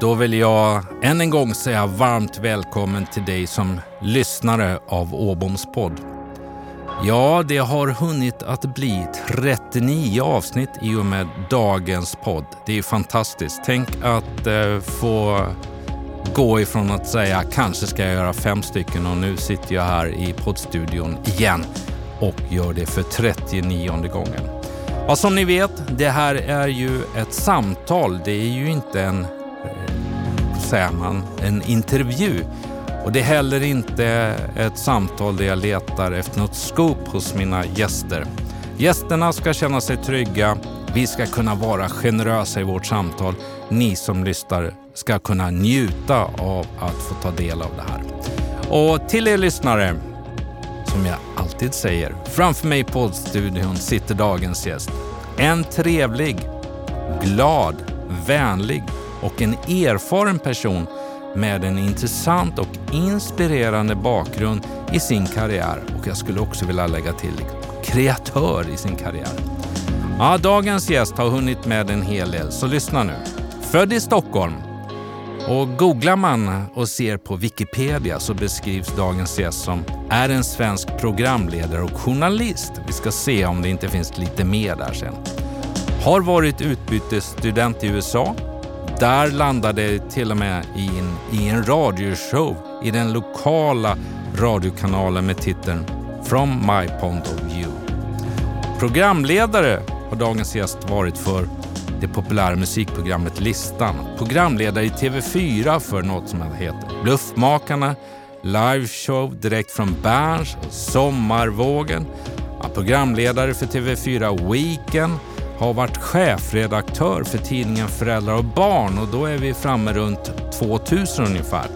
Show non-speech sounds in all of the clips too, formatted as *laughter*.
Då vill jag än en gång säga varmt välkommen till dig som lyssnare av Åboms podd. Ja, det har hunnit att bli 39 avsnitt i och med dagens podd. Det är fantastiskt. Tänk att eh, få gå ifrån att säga kanske ska jag göra fem stycken och nu sitter jag här i poddstudion igen och gör det för 39 gången. Ja, som ni vet, det här är ju ett samtal. Det är ju inte en, eh, säger man, en intervju. Och det är heller inte ett samtal där jag letar efter något scoop hos mina gäster. Gästerna ska känna sig trygga. Vi ska kunna vara generösa i vårt samtal. Ni som lyssnar ska kunna njuta av att få ta del av det här. Och till er lyssnare, som jag alltid säger, framför mig i poddstudion sitter dagens gäst. En trevlig, glad, vänlig och en erfaren person med en intressant och inspirerande bakgrund i sin karriär och jag skulle också vilja lägga till kreatör i sin karriär. Ja, dagens gäst har hunnit med en hel del, så lyssna nu. Född i Stockholm och googlar man och ser på Wikipedia så beskrivs dagens gäst som är en svensk programledare och journalist. Vi ska se om det inte finns lite mer där sen. Har varit utbytesstudent i USA där landade jag till och med i en, i en radioshow i den lokala radiokanalen med titeln From My Point of View. Programledare har dagens gäst varit för det populära musikprogrammet Listan. Programledare i TV4 för något som heter Bluffmakarna, liveshow direkt från Berns, Sommarvågen. Programledare för TV4 Weekend har varit chefredaktör för tidningen Föräldrar och barn och då är vi framme runt 2000 ungefär.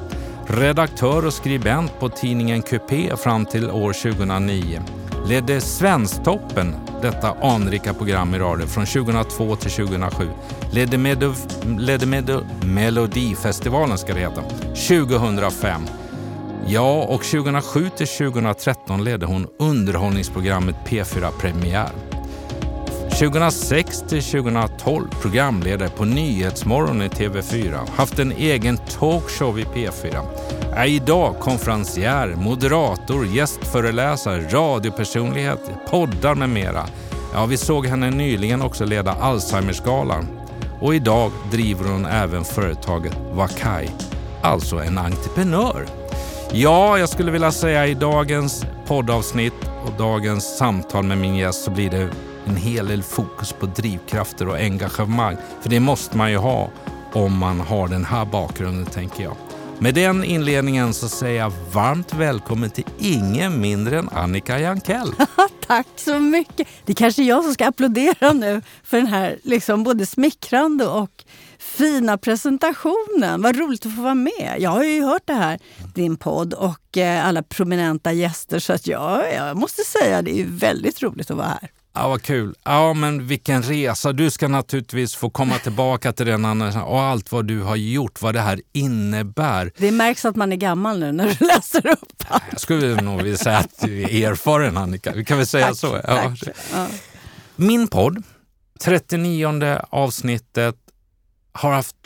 Redaktör och skribent på tidningen QP fram till år 2009. Ledde Svensktoppen, detta anrika program i radio, från 2002 till 2007. Ledde, Medo, ledde med, Melodifestivalen, ska det heta, 2005. Ja, och 2007 till 2013 ledde hon underhållningsprogrammet P4 Premiär. 2006 till 2012 programledare på Nyhetsmorgon i TV4. Haft en egen talkshow i P4. Är idag konferencier, moderator, gästföreläsare, radiopersonlighet, poddar med mera. Ja, vi såg henne nyligen också leda Alzheimersgalan. Och idag driver hon även företaget Wakai, alltså en entreprenör. Ja, jag skulle vilja säga i dagens poddavsnitt och dagens samtal med min gäst så blir det en hel del fokus på drivkrafter och engagemang. För det måste man ju ha om man har den här bakgrunden, tänker jag. Med den inledningen så säger jag varmt välkommen till ingen mindre än Annika Jankell. *laughs* Tack så mycket. Det är kanske jag som ska applådera nu för den här liksom både smickrande och fina presentationen. Vad roligt att få vara med. Jag har ju hört det här, din podd och eh, alla prominenta gäster så att jag, jag måste säga det är väldigt roligt att vara här. Ja, vad kul. Ja, men vilken resa. Du ska naturligtvis få komma tillbaka till den och allt vad du har gjort, vad det här innebär. Det märks att man är gammal nu när du *laughs* läser upp allt. Jag skulle nog vilja säga att du är erfaren, Annika. Vi kan väl säga tack, så. Ja. Ja. Min podd, 39 avsnittet, har haft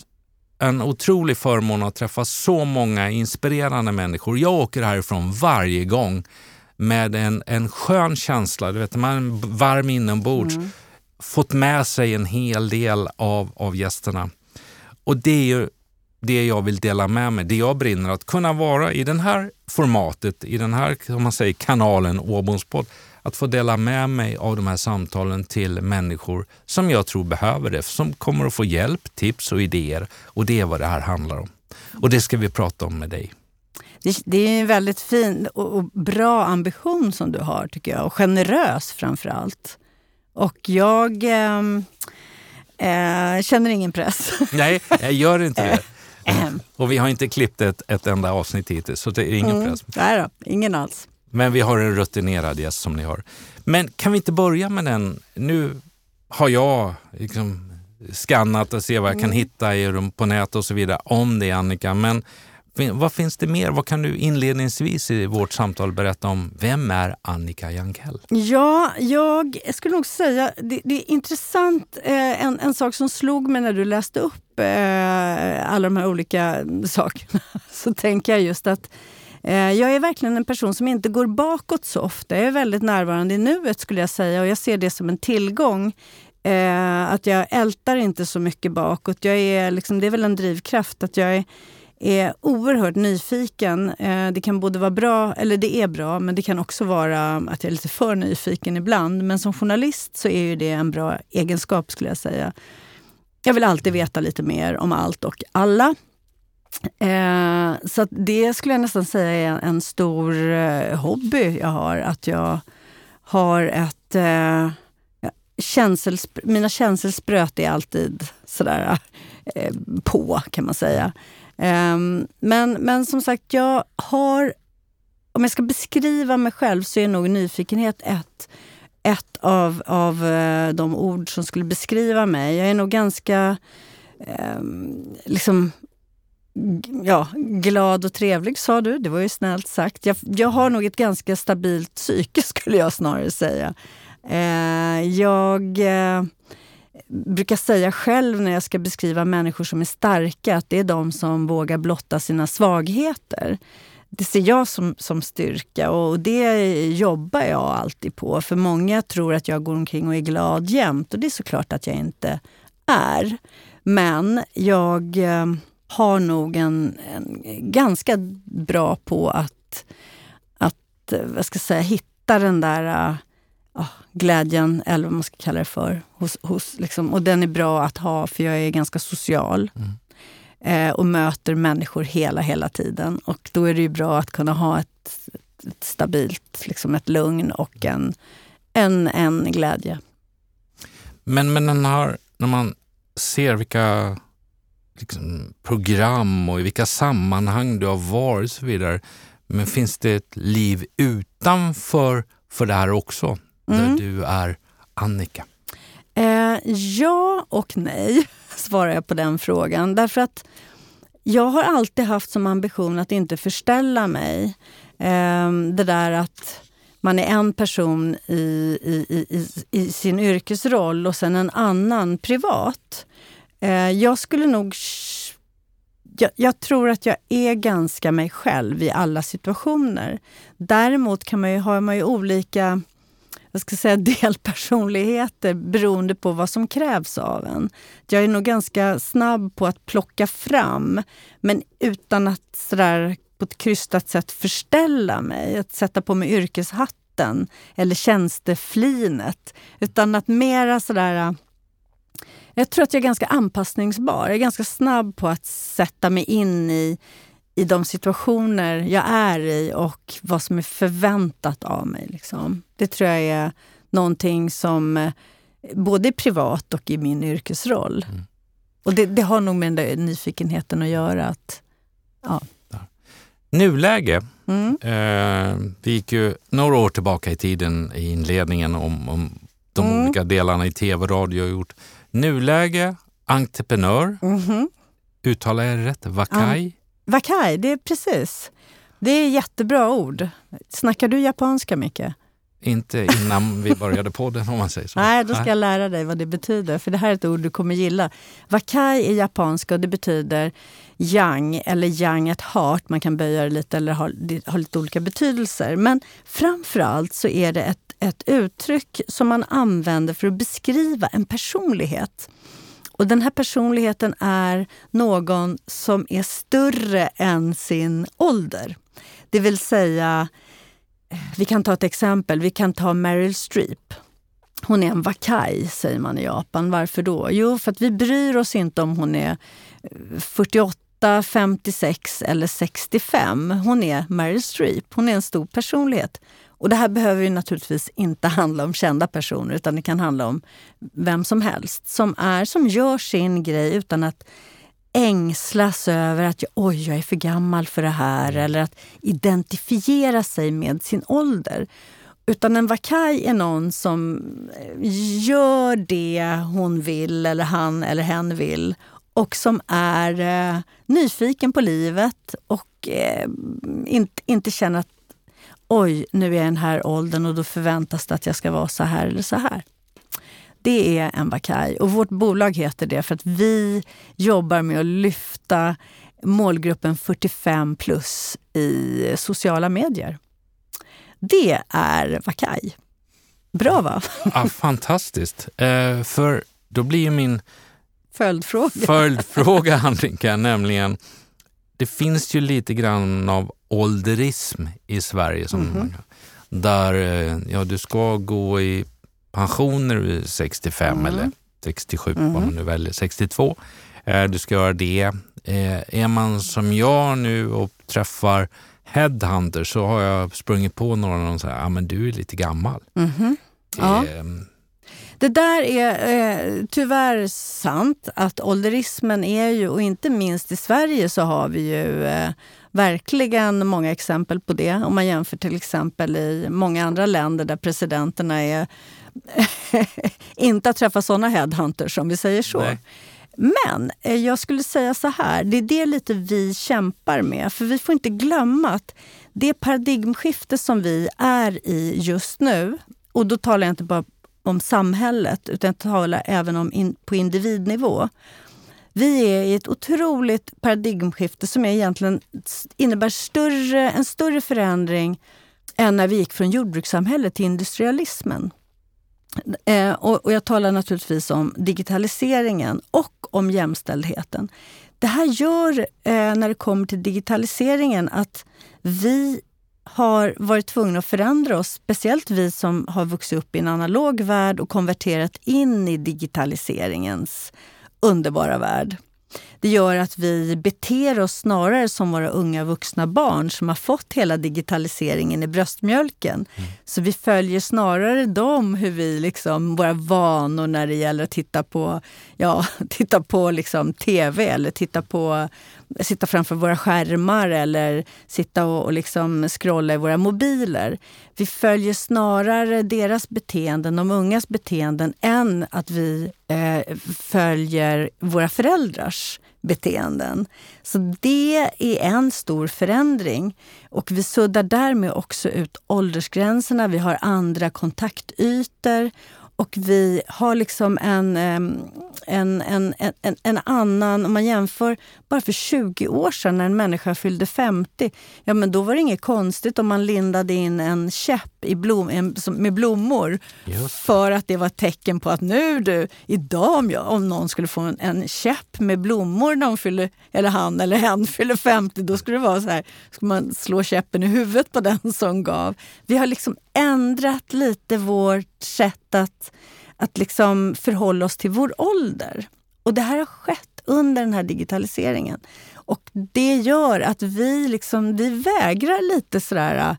en otrolig förmån att träffa så många inspirerande människor. Jag åker härifrån varje gång med en, en skön känsla, du vet, man varm inombords, mm. fått med sig en hel del av, av gästerna. Och det är ju det jag vill dela med mig, det jag brinner att kunna vara i det här formatet, i den här om man säger, kanalen Åbomspodd, att få dela med mig av de här samtalen till människor som jag tror behöver det, som kommer att få hjälp, tips och idéer. Och det är vad det här handlar om. Och det ska vi prata om med dig. Det, det, är en väldigt fin och, bra ambition som du har, tycker jag. Och generös framför allt. Och jag eh, eh, känner ingen press. *laughs* Nej, jag gör inte det. Och vi har inte klippt ett, ett enda avsnitt hittills, så det är ingen mm, press. Nej då, ingen alls. Men vi har en rutinerad gäst som ni har. Men kan vi inte börja med den? Nu har jag liksom skannat och se vad jag kan mm. hitta på nätet och så vidare om det, Annika. Men vad finns det mer? Vad kan du inledningsvis i vårt samtal berätta om? Vem är Annika Jankell? Ja, jag skulle nog säga, det, det är intressant, eh, en, en sak som slog mig när du läste upp eh, alla de här olika *laughs* sakerna, så tänker jag just att eh, jag är verkligen en person som inte går bakåt så ofta. Jag är väldigt närvarande i nuet skulle jag säga och jag ser det som en tillgång. Eh, att jag ältar inte så mycket bakåt. Jag är liksom, det är väl en drivkraft att jag är är oerhört nyfiken. Eh, det kan både vara bra, eller det är bra, men det kan också vara att jag är lite för nyfiken ibland. Men som journalist så är ju det en bra egenskap skulle jag säga. Jag vill alltid veta lite mer om allt och alla. Eh, så det skulle jag nästan säga är en stor eh, hobby jag har. Att jag har ett... Eh, mina känselspröt är alltid sådär på, kan man säga. Um, men, men som sagt, jag har... Om jag ska beskriva mig själv så är nog nyfikenhet ett, ett av, av eh, de ord som skulle beskriva mig. Jag är nog ganska um, liksom, ja, glad och trevlig sa du. Det var ju snällt sagt. Jag, jag har nog ett ganska stabilt psyke *laughs* skulle jag snarare säga. Ehm, jag... Eh, brukar säga själv när jag ska beskriva människor som är starka att det är de som vågar blotta sina svagheter. Det ser jag som, som styrka och det jobbar jag alltid på. För många tror att jag går omkring och är glad jämt och det är såklart att jag inte är. Men jag eh, har nog en, en, ganska bra på att, att eh, vad ska jag säga, hitta den där eh, glädjen, eller vad man ska kalla det för. Hos, hos, liksom, och den är bra att ha, för jag är ganska social. Mm. Eh, och möter människor hela, hela tiden. Och då är det ju bra att kunna ha ett, ett stabilt, liksom ett lugn och en, en, en glädje. Men, men den här, när man ser vilka liksom, program och i vilka sammanhang du har varit och så vidare. Men finns det ett liv utanför för det här också? Mm. där du är Annika? Eh, ja och nej, *laughs* svarar jag på den frågan. Därför att jag har alltid haft som ambition att inte förställa mig. Eh, det där att man är en person i, i, i, i, sin yrkesroll och sen en annan privat. Eh, jag skulle nog... Jag, jag, tror att jag är ganska mig själv i alla situationer. Däremot kan man ju, har man ju olika jag ska säga, delpersonligheter beroende på vad som krävs av en. Jag är nog ganska snabb på att plocka fram, men utan att sådär på ett krystat sätt förställa mig. Att sätta på mig yrkeshatten eller tjänsteflinet. Utan att mera sådär... Jag tror att jag är ganska anpassningsbar. Jag är ganska snabb på att sätta mig in i i de situationer jag är i och vad som är förväntat av mig. Liksom. Det tror jag är någonting som eh, både privat och i min yrkesroll. Mm. Och det, det, har nog med den där nyfikenheten att göra. Att, ja. Nuläge. Mm. Eh, vi gick ju några år tillbaka i tiden i inledningen om, om de mm. olika delarna i tv och radio har gjort. Nuläge, entreprenör. Mm. Uttalar jag det rätt? Vakai? Wakai, det är precis. Det är jättebra ord. Snackar du japanska mycket? Inte innan vi började podden om man säger så. Nej, då ska jag lära dig vad det betyder. För det här är ett ord du kommer gilla. Wakai är japanska och det betyder yang eller yang at heart. Man kan böja det lite eller ha, ha lite olika betydelser. Men framförallt så är det ett, ett uttryck som man använder för att beskriva en personlighet. Och den här personligheten är någon som är större än sin ålder. Det vill säga, vi kan ta ett exempel. Vi kan ta Meryl Streep. Hon är en wakai, säger man i Japan. Varför då? Jo, för att vi bryr oss inte om hon är eh, 48, 56 eller 65. Hon är Meryl Streep. Hon är en stor personlighet. Och det här behöver ju naturligtvis inte *laughs* handla om kända personer utan det kan handla om vem som helst som, är, som gör sin grej utan att ängslas över att oj, jag är för gammal för det här mm. eller att identifiera sig med sin ålder. Utan en vakaj är någon som gör det hon vill eller han eller hen vill och som är eh, nyfiken på livet och eh, inte, inte känner att oj, nu är jag i den här åldern och då förväntas det att jag ska vara så här eller så här. Det är en Vakaj och vårt bolag heter det för att vi jobbar med att lyfta målgruppen 45 plus i sociala medier. Det är Vakaj. Bra va? Ja, *laughs* fantastiskt. Eh, för då blir min följdfråga, följdfråga *laughs* Annika, nämligen det finns ju lite grann av ålderism i Sverige. Som mm -hmm. Där eh, ja, du ska gå i pension när du är 65 mm. eller 67, mm. vad man nu väljer, 62. Eh, du ska göra det. Eh, är man som jag nu och träffar headhunter så har jag sprungit på några som säger, men du är lite gammal. -hmm. Ja. Det där är eh, tyvärr sant att ålderismen är ju, och inte minst i Sverige så har vi ju eh, verkligen många exempel på det. Om man jämför till exempel i många andra länder där presidenterna är *laughs* inte att träffa sådana headhunters om vi säger så. Nej. Men eh, jag skulle säga så här, det är det lite vi kämpar med. För vi får inte glömma att det paradigmskifte som vi är i just nu, och då talar jag inte bara om samhället utan jag talar även om in, på individnivå. Vi är i ett otroligt paradigmskifte som egentligen innebär större, en större förändring än när vi gick från jordbrukssamhället till industrialismen. Eh, och, och, jag talar naturligtvis om digitaliseringen och om jämställdheten. Det här gör, eh, när det kommer till digitaliseringen, att vi har varit tvungna att förändra oss. Speciellt vi som har vuxit upp i en analog värld och konverterat in i digitaliseringens underbara värld. Det gör att vi beter oss snarare som våra unga vuxna barn som har fått hela digitaliseringen i bröstmjölken. Mm. Så vi följer snarare dem, hur vi liksom, våra vanor när det gäller att titta på, ja, *laughs* titta på liksom tv eller titta på sitta framför våra skärmar eller sitta och, och liksom scrolla i våra mobiler. Vi följer snarare deras beteenden, de ungas beteenden, än att vi eh, följer våra föräldrars beteenden. Så det är en stor förändring. Och vi suddar därmed också ut åldersgränserna. Vi har andra kontaktytor och vi har liksom en, en, en, en, en annan, om man jämför bara för 20 år sedan när en människa fyllde 50, ja men då var det inget konstigt om man lindade in en käpp i blom, med blommor. För att det var ett tecken på att nu du, idag om, jag, om någon skulle få en, en käpp med blommor när fyller, eller han eller hen fyller 50, då skulle det vara så här, skulle man slå käppen i huvudet på den som gav. Vi har liksom ändrat lite vårt sätt att, att liksom förhålla oss till vår ålder. Och det här har skett under den här digitaliseringen. Och det gör att vi, liksom, vi vägrar lite sådär,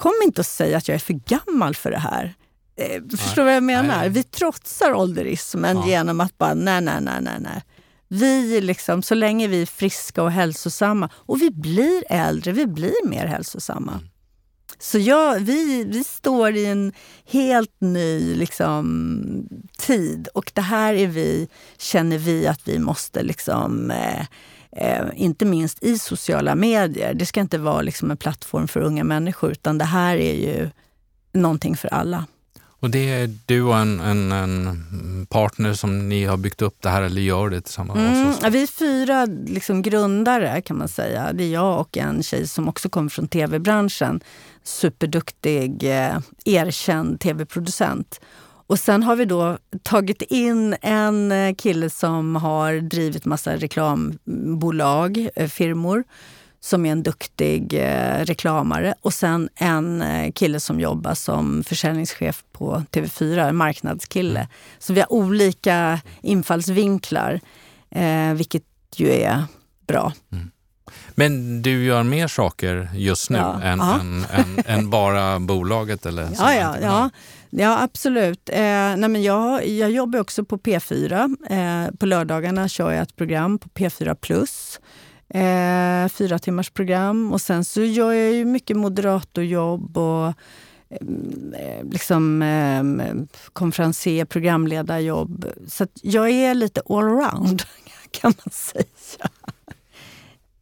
kom inte och säg att jag är för gammal för det här. Eh, förstår du vad jag menar? Nej. Vi trotsar ålderismen ja. genom att bara, nej, nej, nej, nej, nej. Vi liksom, så länge vi är friska och hälsosamma, och vi blir äldre, vi blir mer hälsosamma. Mm. Så ja, vi, vi står i en helt ny liksom, tid och det här är vi, känner vi att vi måste liksom eh, eh, inte minst i sociala medier. Det ska inte vara liksom en plattform för unga människor utan det här är ju någonting för alla. Och det är du och en, en, en, partner som ni har byggt upp det här eller gör det tillsammans? Mm, vi är fyra liksom grundare kan man säga. Det är jag och en tjej som också kommer från tv-branschen. Superduktig, eh, erkänd tv-producent. Och sen har vi då tagit in en eh, kille som har drivit massa reklambolag, eh, firmor som är en duktig eh, reklamare och sen en kille som jobbar som försäljningschef på TV4, en marknadskille. Så vi har olika infallsvinklar, vilket ju är bra. Mm. Men du gör mer saker just nu ja. än, än, än, än, bara bolaget? Eller ja, ja, ja. Ja, absolut. Eh, nej men jag, jag jobbar också på P4. Eh, på lördagarna kör jag ett program på P4 Plus eh, fyra timmars program. Och sen så gör jag ju mycket moderatorjobb och eh, liksom eh, konferencier, programledarjobb. Så jag är lite allround *laughs* kan man säga.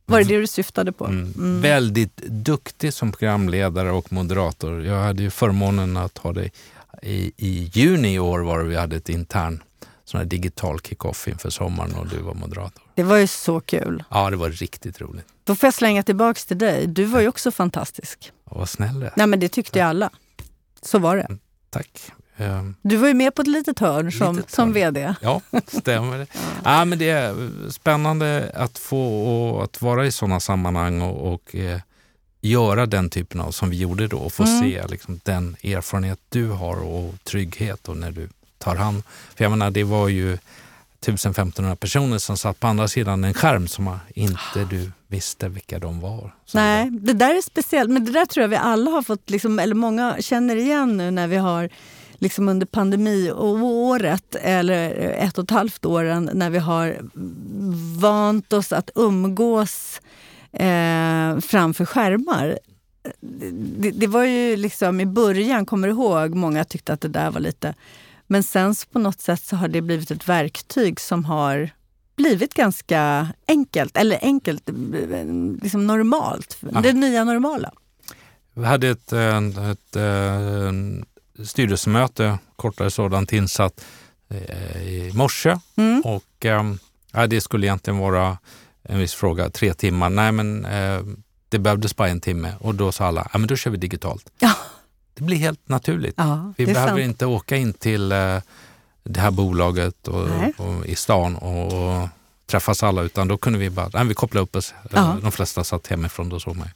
Var det det du syftade på? Mm. Mm. Väldigt duktig som programledare och moderator. Jag hade ju förmånen att ha dig i, i juni i år var det vi hade ett intern sån här digital kick-off inför sommaren och du var moderator. Det var ju så kul. Ja, det var riktigt roligt. Då får jag slänga tillbaks till dig. Du var ju också fantastisk. Ja, vad snäll du Nej, men det tyckte ja. alla. Så var det. Mm, tack. Ehm, du var ju med på ett litet hörn som, litet som VD. Ja, stämmer. *laughs* ja. men det är spännande att få att vara i sådana sammanhang och, och eh, göra den typen av som vi gjorde då och få mm. se liksom, den erfarenhet du har och trygghet och när du tar hand. För jag menar, det var ju 1500 personer som satt på andra sidan en skärm som inte du visste vilka de var. Nej, det där är speciellt. Men det där tror jag vi alla har fått, liksom, eller många känner igen nu när vi har liksom under pandemiåret eller ett och ett halvt åren när vi har vant oss att umgås eh, framför skärmar. Det, det, var ju liksom i början, kommer du ihåg, många tyckte att det där var lite... Men sen på något sätt så har det blivit ett verktyg som har blivit ganska enkelt, eller enkelt, liksom normalt. Ja. Det nya normala. Vi hade ett, ett, ett, ett styrelsemöte, kortare sådant, insatt eh, i morse. Mm. Och, ja, det skulle egentligen vara en viss fråga, tre timmar. Nej, men eh, det behövdes bara en timme och då sa alla, ja men då kör vi digitalt. *laughs* Ja. Det blir helt naturligt. Ja, vi behöver sant. inte åka in till eh, det här bolaget och, och i stan och, och, träffas alla, utan då kunde vi bara, nej, vi koppla upp oss. Ja. De flesta satt hemifrån, då såg man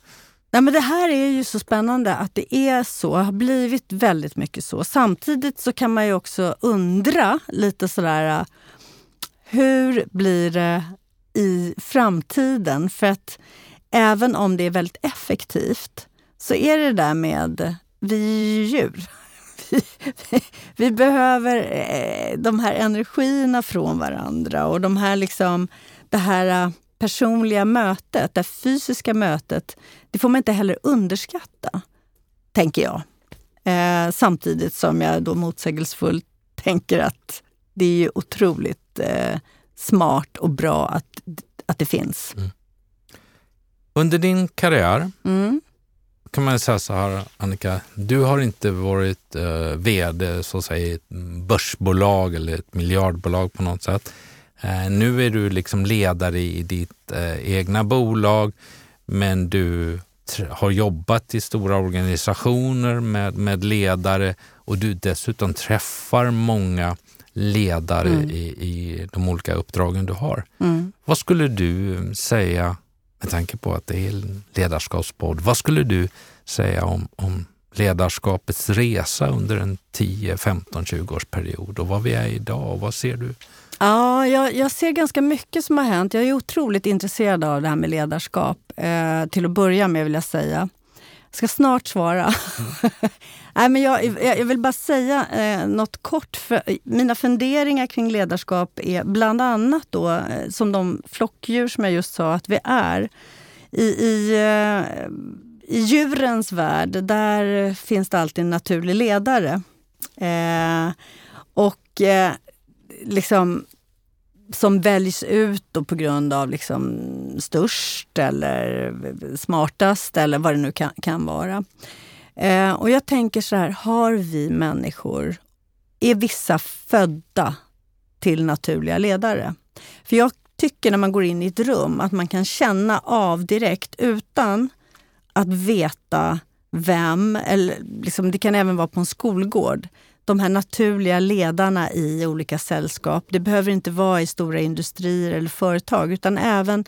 Nej, men det här är ju så spännande att det är så, har blivit väldigt mycket så. Samtidigt så kan man ju också undra lite sådär, hur blir det i framtiden. För att även om det är väldigt effektivt så är det där med vi är djur. Vi, *laughs* vi, vi, behöver eh, de här energierna från varandra och de här liksom, det här eh, personliga mötet, det fysiska mötet, det får man inte heller underskatta, tänker jag. Eh, samtidigt som jag då motsägelsefullt tänker att det är ju otroligt eh, smart och bra att, att det finns. Mm. Under din karriär mm. kan man säga så här, Annika, du har inte varit eh, vd så att säga, i ett börsbolag eller ett miljardbolag på något sätt. Eh, nu är du liksom ledare i ditt eh, egna bolag, men du har jobbat i stora organisationer med, med ledare och du dessutom träffar många ledare mm. i, i de olika uppdragen du har. Mm. Vad skulle du säga, med tanke på att det är en ledarskapspodd, vad skulle du säga om, om ledarskapets resa under en 10, 15, 20 års period och vad vi är idag? Vad ser du? Ja, jag, jag, ser ganska mycket som har hänt. Jag är otroligt intresserad av det här med ledarskap. Eh, till att börja med vill jag säga. Jag ska snart svara. Mm. *laughs* Nej, men jag, jag, vill bara säga eh, något kort. För eh, mina funderingar kring ledarskap är bland annat då, eh, som de flockdjur som jag just sa att vi är. I, i, eh, i djurens värld, där finns det alltid en naturlig ledare. Eh, och eh, liksom som väljs ut då på grund av liksom störst eller smartast eller vad det nu kan, kan vara. Eh, och jag tänker så här, har vi människor, är vissa födda till naturliga ledare? För jag tycker när man går in i ett rum att man kan känna av direkt utan att veta vem, eller liksom, det kan även vara på en skolgård de här naturliga ledarna i olika sällskap. Det behöver inte vara i stora industrier eller företag utan även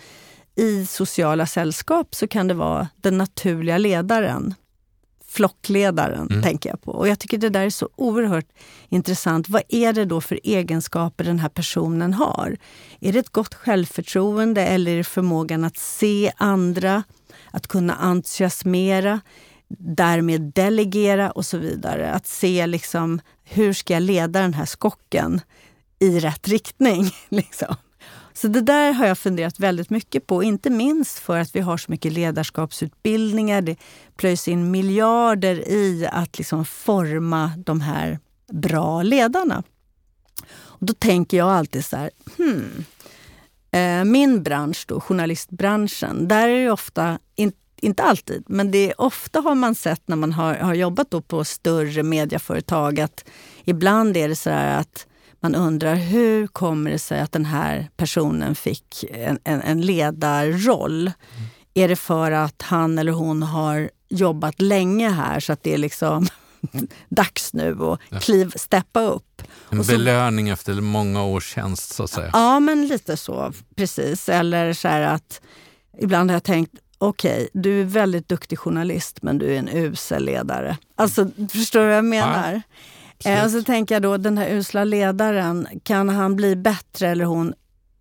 i sociala sällskap så kan det vara den naturliga ledaren. Flockledaren mm. tänker jag på. Och jag tycker det där är så oerhört intressant. Vad är det då för egenskaper den här personen har? Är det ett gott självförtroende eller är det förmågan att se andra? Att kunna entusiasmera? därmed delegera och så vidare. Att se liksom, hur ska jag leda den här skocken i rätt riktning. *laughs* Liksom. Så det där har jag funderat väldigt mycket på, inte minst för att vi har så mycket ledarskapsutbildningar. Det plöjs in miljarder i att liksom forma de här bra ledarna. Och då tänker jag alltid så här, hmm, eh, min bransch, då, journalistbranschen, där är det ofta, in, inte alltid, men det är ofta har man sett när man har, har jobbat då på större medieföretag att ibland är det så att man undrar hur kommer det sig att den här personen fick en, en, en ledarroll? Mm. Är det för att han eller hon har jobbat länge här så att det är liksom *laughs* dags nu att kliv, steppa upp. En så, belöning efter många års tjänst så att säga. Ja, men lite så. Precis. Eller så här att ibland har jag tänkt, okej, okay, du är väldigt duktig journalist men du är en usel ledare. Alltså, förstår du vad jag menar? Ja, eh, och så tänker jag då, den här usla ledaren, kan han bli bättre eller hon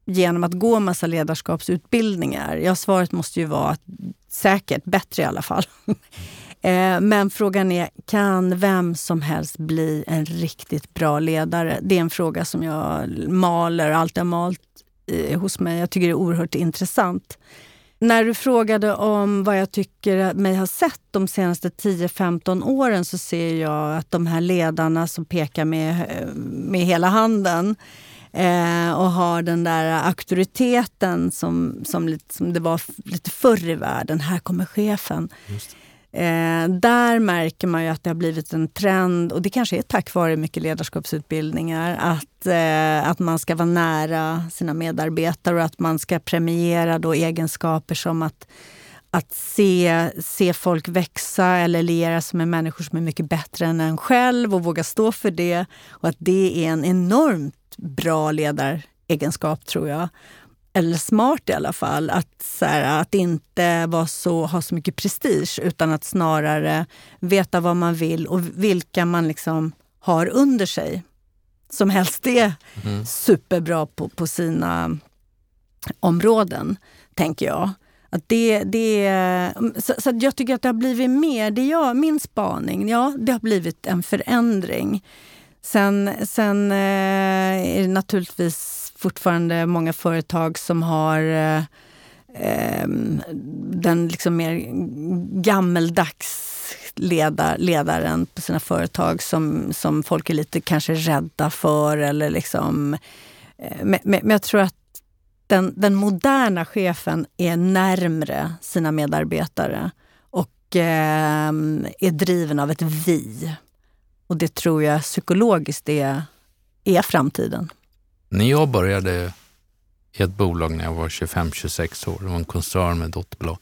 genom att gå massa ledarskapsutbildningar? Ja, svaret måste ju vara att, säkert bättre i alla fall. *laughs* Eh, men frågan är, kan vem som helst bli en riktigt bra ledare? Det är en fråga som jag maler, alltid har malt eh, hos mig. Jag tycker det är oerhört intressant. När du frågade om vad jag tycker mig ha sett de senaste 10-15 åren så ser jag att de här ledarna som pekar med, med hela handen eh, och har den där auktoriteten som, som, som det var lite förr i världen. Här kommer chefen. Eh, där märker man ju att det har blivit en trend, och det kanske är tack vare mycket ledarskapsutbildningar, att, eh, att man ska vara nära sina medarbetare och att man ska premiera då egenskaper som att, att se, se folk växa eller liera sig med människor som är mycket bättre än en själv och våga stå för det. Och att det är en enormt bra ledaregenskap tror jag eller smart i alla fall, att, så här, att inte vara så, ha så mycket prestige utan att snarare veta vad man vill och vilka man liksom har under sig. Som helst är mm. superbra på, på sina områden, tänker jag. Att det, det, så, så jag tycker att det har blivit mer, det jag, min spaning, ja det har blivit en förändring. Sen, sen eh, är det naturligtvis fortfarande många företag som har eh, ehm, den liksom mer gammeldags leda, ledaren på sina företag som, som folk är lite kanske rädda för. Eller liksom, eh, men, men jag tror att den, den moderna chefen är närmre sina medarbetare och eh, är driven av ett vi. Och det tror jag psykologiskt är, är framtiden. När jag började i ett bolag när jag var 25-26 år, det var en koncern med dotterbolag,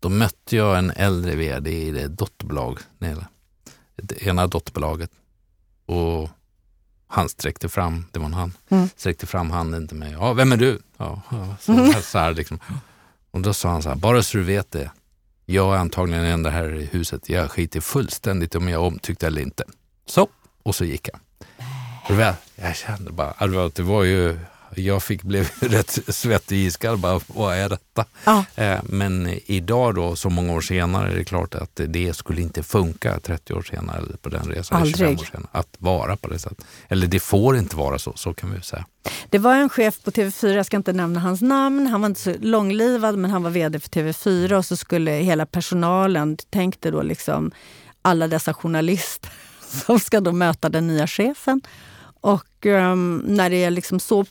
då mötte jag en äldre vd i det dotterbolag, det ena dotterbolaget. Och han sträckte fram, det var han, mm. sträckte fram handen till mig. Ja, vem är du? Ja, så, här, så här, liksom. Och då sa han så här, bara så du vet det, jag är antagligen den enda här i huset, jag skiter fullständigt om jag omtyckte eller inte. Så, och så gick jag. Jag kände bara, det var ju, jag fick blev *laughs* rätt svettig iskall bara, vad är detta? Ja. Eh, men idag då, så många år senare, är det klart att det skulle inte funka 30 år senare eller på den resan, Aldrig. år senare, att vara på det sättet. Eller det får inte vara så, så kan vi säga. Det var en chef på TV4, jag ska inte nämna hans namn, han var inte så långlivad men han var VD för TV4 och så skulle hela personalen, tänk dig då liksom alla dessa journalister *laughs* som ska då möta den nya chefen. Och um, när det är liksom så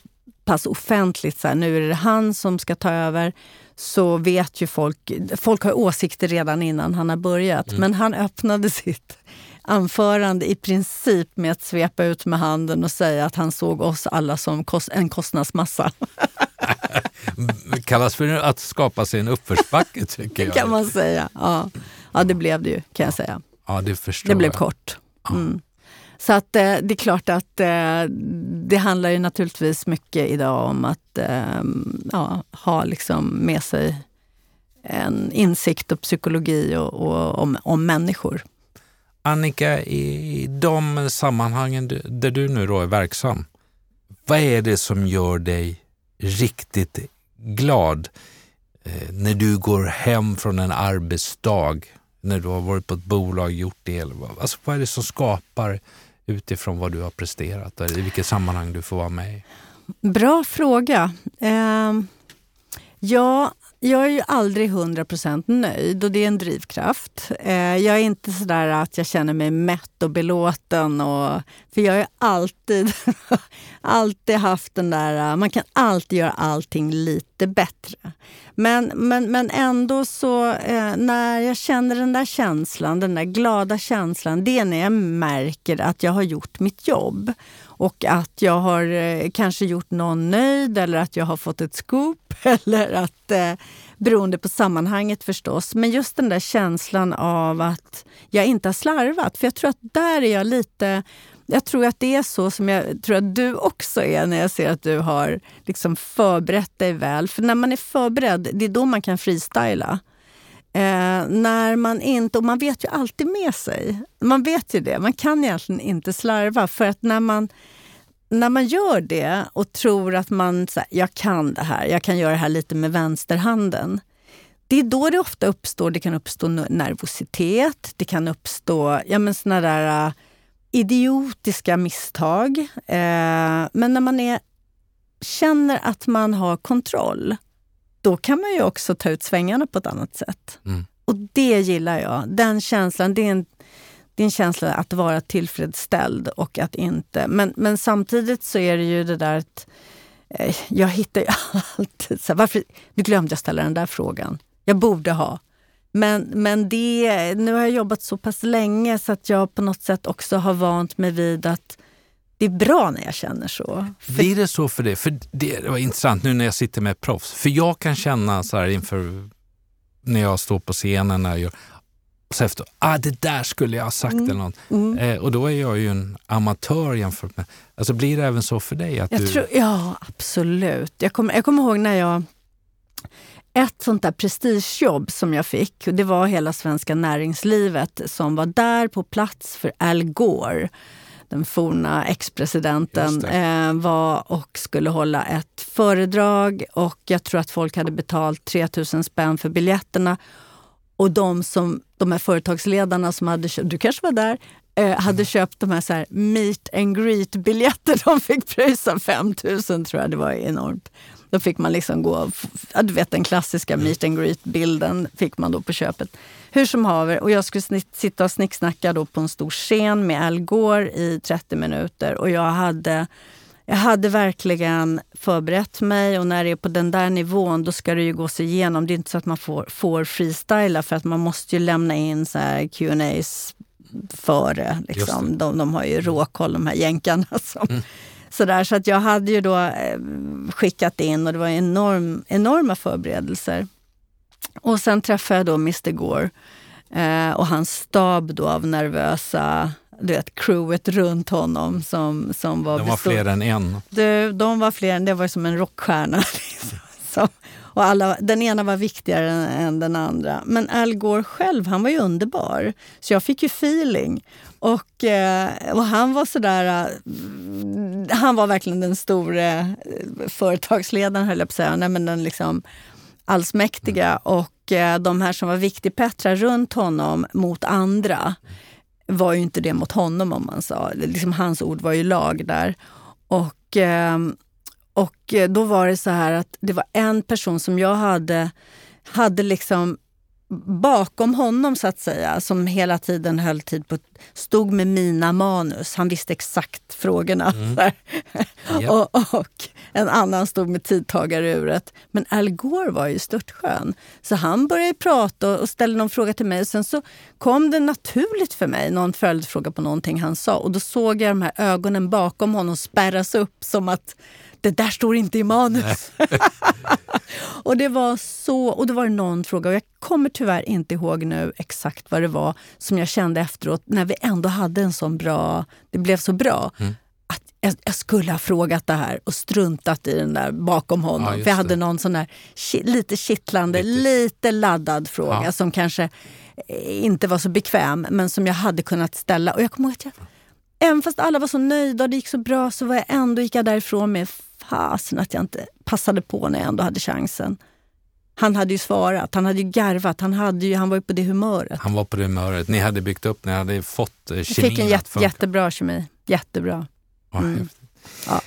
pass offentligt, så här, nu är det han som ska ta över, så vet ju folk, folk har åsikter redan innan han har börjat. Mm. Men han öppnade *laughs* sitt anförande i princip med att svepa ut med handen och säga att han såg oss alla som en kostnadsmassa. *laughs* Kallas för att skapa sig en uppförsbacke *laughs* tycker jag. Det kan man säga. Ja. ja, det blev det ju kan jag säga. Ja, det förstår Det blev jag. kort. Mm. Så att eh, det är klart att eh, det handlar ju naturligtvis mycket idag om att eh, ja, ha liksom med sig en insikt och psykologi och, och om, om människor. Annika, i de sammanhangen där du nu då är verksam, vad är det som gör dig riktigt glad eh, när du går hem från en arbetsdag, när du har varit på ett bolag, och gjort det? Alltså, vad är det som skapar utifrån vad du har presterat? Eller i vilket sammanhang du får vara med i? Bra fråga. Eh, ja, jag är ju aldrig 100% nöjd och det är en drivkraft. Eh, jag är inte sådär att jag känner mig mätt och belåten. Och, för jag har alltid, *laughs* alltid haft den där, eh, man kan alltid göra allting lite bättre. Men, men, men ändå så, eh, när jag känner den där känslan, den där glada känslan, det är när jag märker att jag har gjort mitt jobb. Och att jag har eh, kanske gjort någon nöjd eller att jag har fått ett scoop. *laughs* Eller att, eh, beroende på sammanhanget förstås. Men just den där känslan av att jag inte har slarvat. För jag tror att där är jag lite... Jag tror att det är så som jag tror att du också är när jag ser att du har liksom förberett dig väl. För när man är förberedd, det är då man kan freestyla. Eh, när man inte, och man vet ju alltid med sig. Man vet ju det. Man kan egentligen inte slarva. För att när man, när man gör det och tror att man så här, jag kan det här, jag kan göra det här lite med vänsterhanden. Det är då det ofta uppstår, det kan uppstå nervositet, det kan uppstå ja, men såna där äh, idiotiska misstag. Eh, men när man är, känner att man har kontroll, då kan man ju också ta ut svängarna på ett annat sätt. Mm. Och det gillar jag. Den känslan, det är en, det är en känsla att vara tillfredsställd och att inte... Men, men samtidigt så är det ju det där att eh, jag hittar ju *laughs* alltid... Så här, varför, nu glömde jag ställa den där frågan. Jag borde ha. Men, men det, nu har jag jobbat så pass länge så att jag på något sätt också har vant mig vid att det är bra när jag känner så. Blir det så för dig? För det var intressant nu när jag sitter med proffs. För jag kan känna så här inför när jag står på scenen när jag gör så efter, ah, det där skulle jag ha sagt mm. eller något. Mm. Eh, och då är jag ju en amatör jämfört med... Alltså blir det även så för dig? Att jag du... tror, ja, absolut. Jag kommer, jag kommer ihåg när jag... Ett sånt där prestigejobb som jag fick, det var hela svenska näringslivet som var där på plats för Al Gore den forna ex-presidenten, eh, var och skulle hålla ett föredrag. Och jag tror att folk hade betalt 3000 spänn för biljetterna. Och de, som, de här företagsledarna som hade köpt, du kanske var där, eh, hade mm. köpt de här, så här meet and greet-biljetter. *laughs* De fick pröjsa 5000 tror jag, det var enormt. Då fick man liksom gå, ja, du vet den klassiska meet and greet-bilden fick man då på köpet. Hur som haver, och jag skulle sitta och snicksnacka då på en stor scen med Al Gore i 30 minuter och jag hade jag hade verkligen förberett mig och när det är på den där nivån då ska det ju gås igenom. Det är inte så att man får, får freestyla för att man måste ju lämna in så här Q&As före. Liksom. De, de har ju råkoll de här jänkarna. Som, mm. *laughs* sådär, så att jag hade ju då eh, skickat in och det var enorm, enorma förberedelser. Och sen träffade jag då Mr Gore eh, och hans stab då av nervösa du vet, crewet runt honom som, som var... De var bestod. fler än en. Du, de var fler än, det var som en rockstjärna. *laughs* Liksom. Så, och alla, den ena var viktigare än, än, den andra. Men Al Gore själv, han var ju underbar. Så jag fick ju feeling. Och, eh, och han var sådär... Eh, han var verkligen den store eh, företagsledaren, höll jag på att säga. Nej, men den liksom, allsmäktiga mm. och eh, de här som var viktigpettrar runt honom mot andra var ju inte det mot honom om man sa. Liksom, hans ord var ju lag där. Och, eh, och då var det så här att det var en person som jag hade, hade liksom bakom honom så att säga, som hela tiden höll tid på, stod med mina manus. Han visste exakt frågorna. Mm. *laughs* yep. och, och, en annan stod med tidtagaruret. Men Al Gore var ju störtskön. Så han började prata och ställde någon fråga till mig. Sen så kom det naturligt för mig, någon följdfråga på någonting han sa. Och då såg jag de här ögonen bakom honom spärras upp som att det där står inte i manus. *laughs* och det var så, och då var det någon fråga, och jag kommer tyvärr inte ihåg nu exakt vad det var som jag kände efteråt när vi ändå hade en sån bra, det blev så bra. Mm. Att jag, jag, skulle ha frågat det här och struntat i den där bakom honom. Ja, för jag hade det. någon sån där lite kittlande, lite, lite laddad fråga ja. som kanske eh, inte var så bekväm men som jag hade kunnat ställa. Och jag kommer ihåg att jag, Även fast alla var så nöjda och det gick så bra så var jag ändå gick jag därifrån med fasen att jag inte passade på när jag ändå hade chansen. Han hade ju svarat, han hade ju garvat, han, hade ju, han var ju på det humöret. Han var på det humöret. Ni hade byggt upp, ni hade fått kemin Vi fick en jätte, jättebra kemi. Jättebra. Mm. Ja.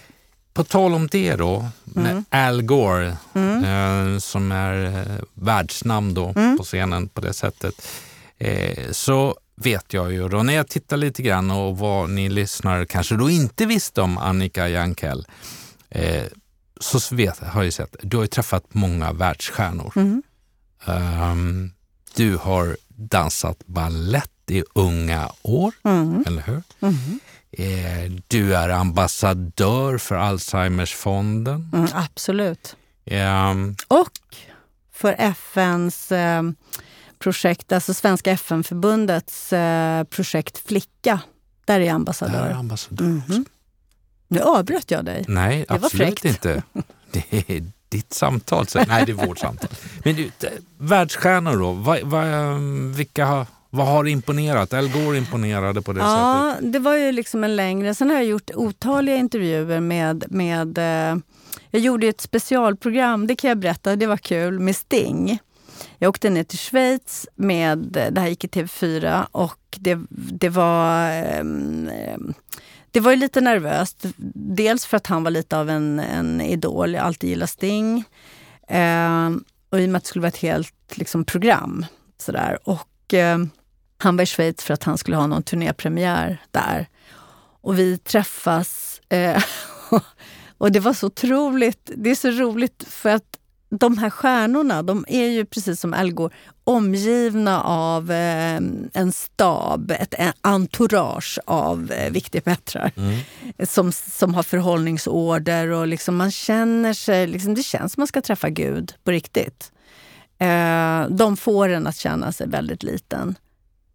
på tal om det då, med Mm. Al Gore eh, som är eh, världsnamn då Mm. på scenen på det sättet. Eh, så vet jag ju då när jag tittar lite grann och vad ni lyssnare kanske då inte visste om Annika Jankell. Eh, så vet, har jag sett, du har ju träffat många världsstjärnor. Mm. Ehm, du har dansat ballett i unga år, Mm. eller hur? Mm. Eh, du är ambassadör för Alzheimersfonden. Mm, absolut. Ehm, Och för FNs eh, projekt, alltså Svenska FN-förbundets eh, projekt Flicka. Där är jag där ambassadör. är ambassadör. Nu avbröt jag dig. Nej, Det absolut inte. Det är ditt samtal. Så. Nej, det är vårt samtal. Men du, världsstjärnor då? Vad, ehm, vilka har, vad har imponerat? Al Gore imponerade på det sättet. Ja, det var ju liksom en längre... Sen har jag gjort otaliga intervjuer med... med eh, jag gjorde ett specialprogram, det kan jag berätta, det var kul, med Sting. Jag åkte ner till Schweiz med, det här gick i TV4 och det, det var... ehm, det var ju lite nervöst. Dels för att han var lite av en, en idol, jag har alltid gillat Sting. Eh, och i och med att det skulle vara ett helt liksom, program. Sådär. Och eh, han var i Schweiz för att han skulle ha någon turnépremiär där. Och vi träffas. Eh, *laughs* och det var så otroligt. Det är så roligt för att de här stjärnorna, de är ju precis som Al Gore, omgivna av eh, en stab, ett en entourage av eh, viktiga pettrar Mm. som, som har förhållningsorder och liksom man känner sig, liksom, det känns som man ska träffa Gud på riktigt. Eh, de får en att känna sig väldigt liten.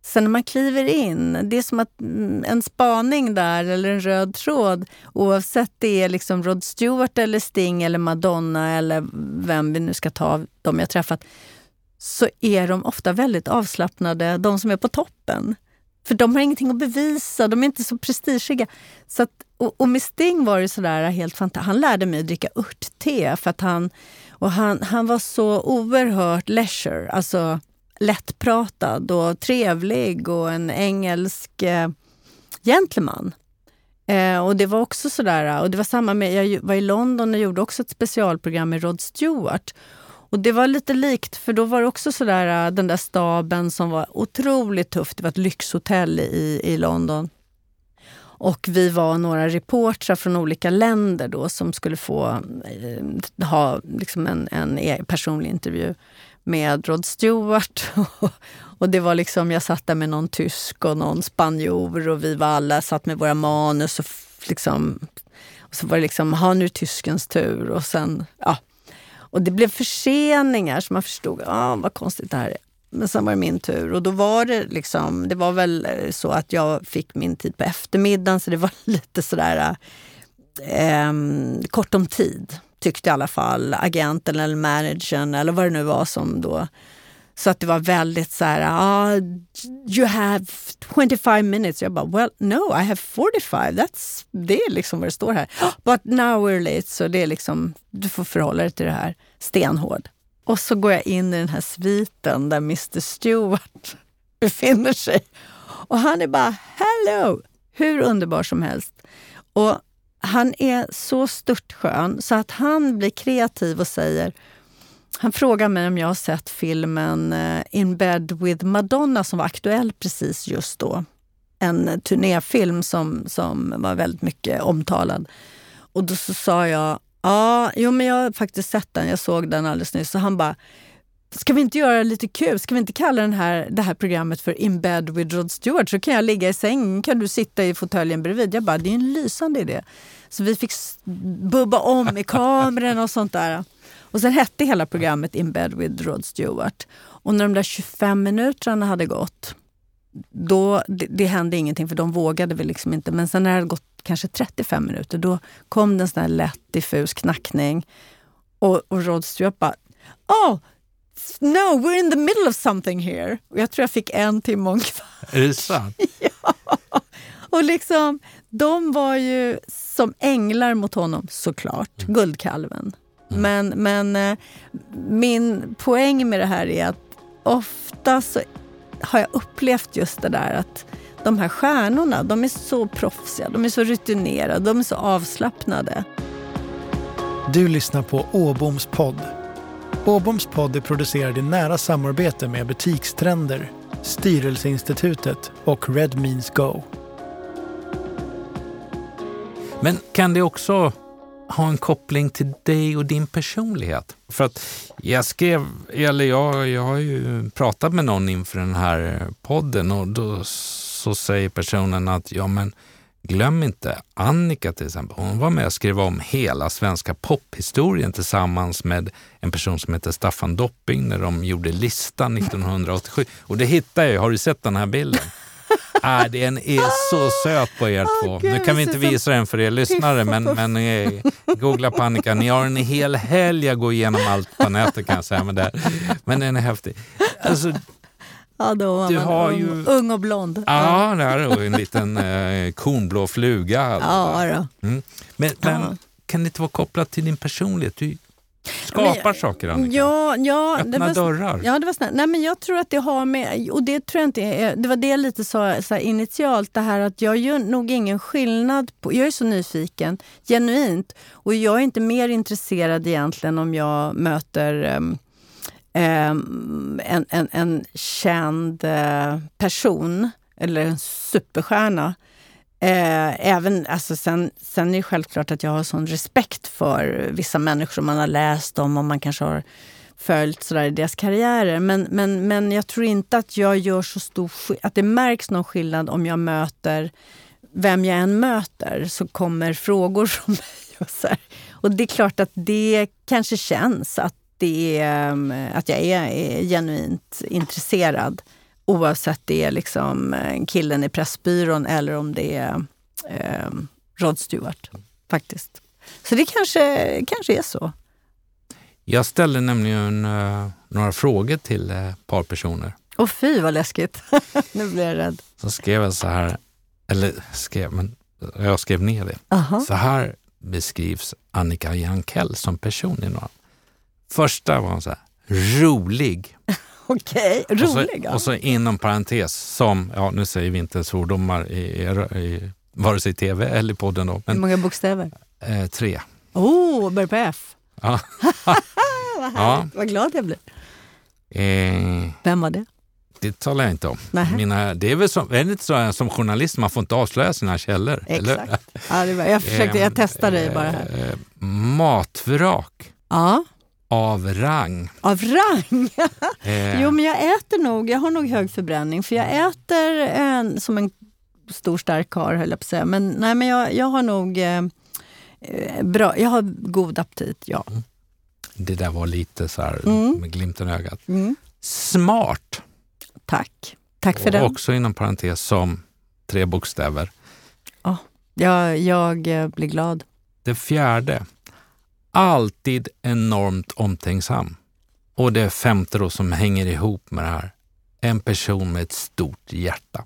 Sen när man kliver in, det är som att mm, en spaning där eller en röd tråd oavsett det är liksom Rod Stewart eller Sting eller Madonna eller vem vi nu ska ta av de jag träffat så är de ofta väldigt avslappnade, de som är på toppen. För de har ingenting att bevisa, de är inte så prestigiga. Så att, och, och med Sting var det sådär helt fantastiskt. Han lärde mig att dricka örtte för att han, och han, han var så oerhört leisure, alltså lättpratad och trevlig och en engelsk eh, gentleman. Eh, och det var också sådär, och det var samma med, jag var i London och gjorde också ett specialprogram med Rod Stewart. Och det var lite likt, för då var det också sådär, eh, den där staben som var otroligt tufft. Det var ett lyxhotell i, i London. Och vi var några reportrar från olika länder då som skulle få eh, ha liksom en, en e- personlig intervju med Rod Stewart. *laughs* och det var liksom, jag satt där med någon tysk och någon spanjor och vi var alla satt med våra manus och liksom och så var det liksom, ha nu är tyskens tur och sen, ja. Och det blev förseningar så man förstod, ah, vad konstigt det här är. Men sen var det min tur och då var det liksom, det var väl eh, så att jag fick min tid på eftermiddagen så det var *laughs* lite sådär eh, ehm, kort om tid. Tyckte i alla fall agenten eller managern eller vad det nu var som då så att det var väldigt så här, ah, you have 25 minutes. Jag bara, well no, I have 45. That's, det är liksom vad det står här. *gasps* But now we're late, så det är liksom, du får förhålla dig till det här stenhård. Och så går jag in i den här sviten där Mr Stewart *laughs* befinner sig. Och han är bara, hello! Hur underbar som helst. Och han är så störtskön så att han blir kreativ och säger han frågar mig om jag har sett filmen eh, In bed with Madonna som var aktuell precis just då. En turnéfilm som, som var väldigt mycket omtalad. Och då så sa jag, ja, jo men jag har faktiskt sett den, jag såg den alldeles nyss. Så han bara, ska vi inte göra det lite kul? Ska vi inte kalla den här, det här programmet för In bed with Rod Stewart? Så kan jag ligga i sängen, kan du sitta i fåtöljen bredvid. Jag bara, det är en lysande idé. Så vi fick bubba om i kameran och sånt där. Och sen hette hela programmet In bed with Rod Stewart. Och när de där 25 minuterna hade gått, då, det, det hände ingenting för de vågade väl liksom inte. Men sen när det hade gått kanske 35 minuter, då kom det en sån här lätt diffus knackning. Och, och Rod Stewart bara, oh, no, we're in the middle of something here. Och jag tror jag fick en timme och en kvart. Är det sant? *laughs* Och liksom, de var ju som änglar mot honom, såklart. Guldkalven. Men, men eh, min poäng med det här är att ofta så har jag upplevt just det där att de här stjärnorna, de är så proffsiga, de är så rutinerade, de är så avslappnade. Du lyssnar på Åboms podd. Åboms podd är producerad i nära samarbete med Butikstrender, Styrelseinstitutet och Red Means Go. Men kan det också ha en koppling till dig och din personlighet? För att jag skrev, eller jag, jag har ju pratat med någon inför den här podden och då så säger personen att ja men glöm inte Annika till exempel. Hon var med och skrev om hela svenska pophistorien tillsammans med en person som heter Staffan Dopping när de gjorde listan 1987. Och det hittade jag, har du sett den här bilden? Ah, den är så söt på er Åh, två. Gud, nu kan vi inte visa den för er lyssnare, men, men eh, googla på Annika. Ni har en hel helg att gå igenom allt på nätet kan jag säga. Men, det, men den är häftig. Alltså, Ja, då var Du man har ung, ju- ung och blond. ja, det är en liten eh, kornblå fluga. Ja, då. Mm. Men, men Ja. kan det inte vara kopplat till din personlighet? Du skapar Men- saker, Annika. Ja, ja, Öppna var, dörrar. Ja, det var snällt. Nej, men jag tror att det har med, och det tror jag inte är, det var det jag lite sa så här, initialt, det här att jag gör nog ingen skillnad på, jag är så nyfiken, genuint, och jag är inte mer intresserad egentligen om jag möter ehm, en, en, en känd eh, person eller en superstjärna. Eh, även, alltså sen, sen är det självklart att jag har sån respekt för vissa människor som man har läst om och man kanske har följt sådär i deras karriärer. Men, men, men jag tror inte att jag gör så stor att det märks någon skillnad om jag möter vem jag än möter så kommer frågor *laughs* från mig. Och, så här. och det är klart att det kanske känns att, det är, att jag är, är genuint intresserad. Oavsett det är liksom eh, killen i Pressbyrån eller om det är eh, Rod Stewart. Faktiskt. Så det kanske, kanske är så. Jag ställde nämligen eh, några frågor till eh, ett par personer. Och fy vad läskigt. *laughs* nu blir jag rädd. Så skrev jag så här, eller skrev, men jag skrev ner det. Aha. Så här beskrivs Annika Jankell som person i några. Första var hon så här, rolig. Okej, Och så, rolig. ja. och så inom parentes som, ja nu säger vi inte svordomar i, i, i vare sig tv eller i podden då, Hur men många bokstäver? eh, tre. Oh, börjar på F. Ja. *laughs* Vad, Ja. vad glad jag blir. Eh, Vem var det? det talar jag inte om. Nähä. Mina, det är väl som, är det så som journalist, man får inte avslöja sina källor? eller? Exakt. Ja, det var, jag försökte, jag Ehm, testade dig bara här. eh, Matvrak Ja, av rang. av rang. *laughs* Eh, Jo, men jag äter nog, jag har nog hög förbränning för jag äter en, som en stor stark karl höll jag på att säga. Men, nej, men jag, jag har nog eh, eh, bra, jag har god aptit, ja. Det där var lite så här Mm. med glimten i ögat. Mm. Smart, Tack. Tack för och den. också inom parentes som tre bokstäver. Jag, jag eh, blir glad. Det fjärde, alltid enormt omtänksam. Och det femte då som hänger ihop med det här, en person med ett stort hjärta.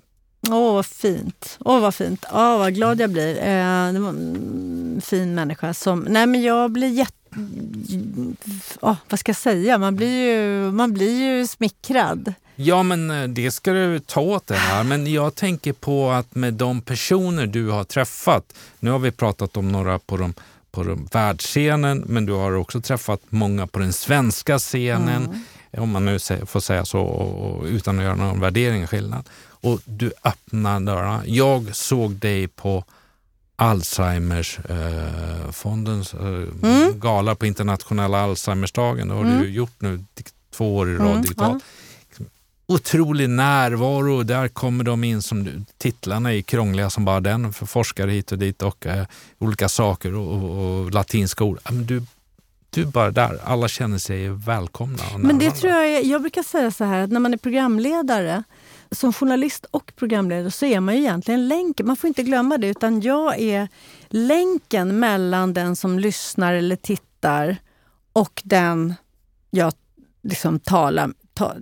Åh, vad fint. Åh, vad fint. Åh, vad glad jag blir. Eh, det var en fin människa som... Nej, men jag blir jätte... Åh, vad ska jag säga? Man blir ju, man blir ju smickrad. Ja, men eh, det ska du ta åt det här. Men jag tänker på att med de personer du har träffat, nu har vi pratat om några på, de, på världsscenen, men du har också träffat många på den svenska scenen, om man nu får säga så, och, och, utan att göra någon värdering och skillnad. Och du öppnar dörrarna. Jag såg dig på Alzheimers eh, eh, gala på internationella Alzheimersdagen. Det har du gjort nu två år i rad Mm, digitalt otrolig närvaro. Där kommer de in som titlarna är krångliga som bara den för forskare hit och dit och eh, olika saker och, och, och latinska ord. Men du, du bara där. Alla känner sig välkomna. Men det tror jag, är- jag brukar säga så här att när man är programledare, som journalist och programledare så är man ju egentligen länken. Man får inte glömma det, utan jag är länken mellan den som lyssnar eller tittar och den jag liksom talar, ta,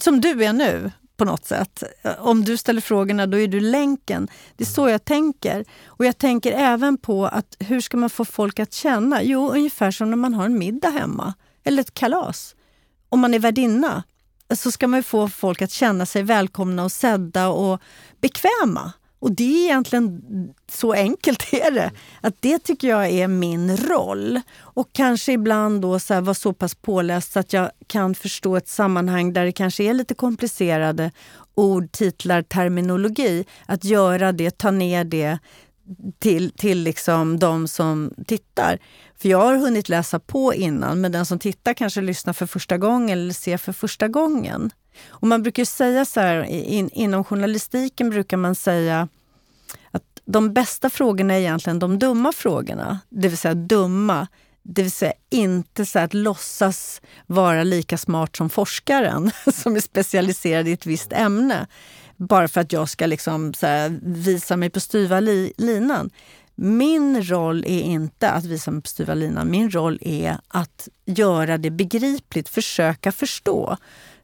som du är nu på något sätt. Om du ställer frågorna, då är du länken. Det är så jag tänker. Och jag tänker även på att hur ska man få folk att känna? Jo, ungefär som när man har en middag hemma eller ett kalas. Om man är värdinna så ska man få folk att känna sig välkomna och sedda och bekväma. Och det är egentligen så enkelt *laughs* är det. Att det tycker jag är min roll. Och kanske ibland då så vara så pass påläst så att jag kan förstå ett sammanhang där det kanske är lite komplicerade ord, titlar, terminologi. Att göra det, ta ner det till, till liksom de som tittar. För jag har hunnit läsa på innan, men den som tittar kanske lyssnar för första gången eller ser för första gången. Och man brukar säga så här, in, inom journalistiken brukar man säga att de bästa frågorna är egentligen de dumma frågorna. Det vill säga dumma, det vill säga inte så att låtsas vara lika smart som forskaren *laughs* som är specialiserad i ett visst ämne. Bara för att jag ska liksom här, visa mig på styva li, linan. Min roll är inte att visa mig på styva linan. Min roll är att göra det begripligt, försöka förstå.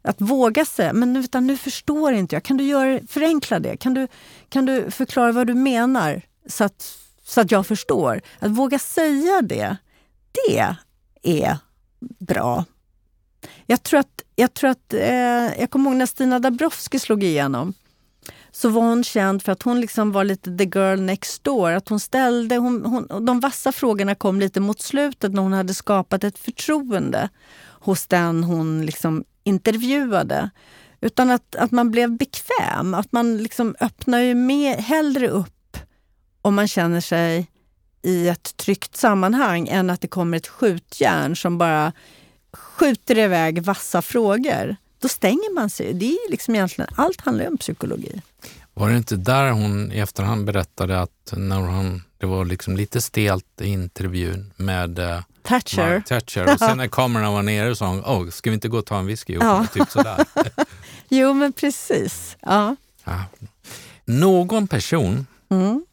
Att våga säga, men nu, nu förstår inte jag. Kan du göra, förenkla det? Kan du, kan du förklara vad du menar så att, så att jag förstår? Att våga säga det, det är bra. Jag tror att, jag, tror att, eh, jag kommer ihåg när Stina Dabrowski slog igenom så var hon känd för att hon liksom var lite the girl next door. Att hon ställde, hon, hon, de vassa frågorna kom lite mot slutet när hon hade skapat ett förtroende hos den hon liksom intervjuade. Utan att, att man blev bekväm, att man liksom öppnar ju mer, hellre upp om man känner sig i ett tryggt sammanhang än att det kommer ett skjutjärn som bara skjuter iväg vassa frågor. Då stänger man sig. Det är liksom egentligen, allt handlar om psykologi. Var det inte där hon i efterhand berättade att när hon, det var liksom lite stelt i intervjun med eh, Thatcher. Mark Thatcher. Och sen när *laughs* kamerorna var nere sa hon, oh, ska vi inte gå och ta en whisky? Ja. Typ sådär. *laughs* jo, men precis. Ja. ja. Någon person, mm.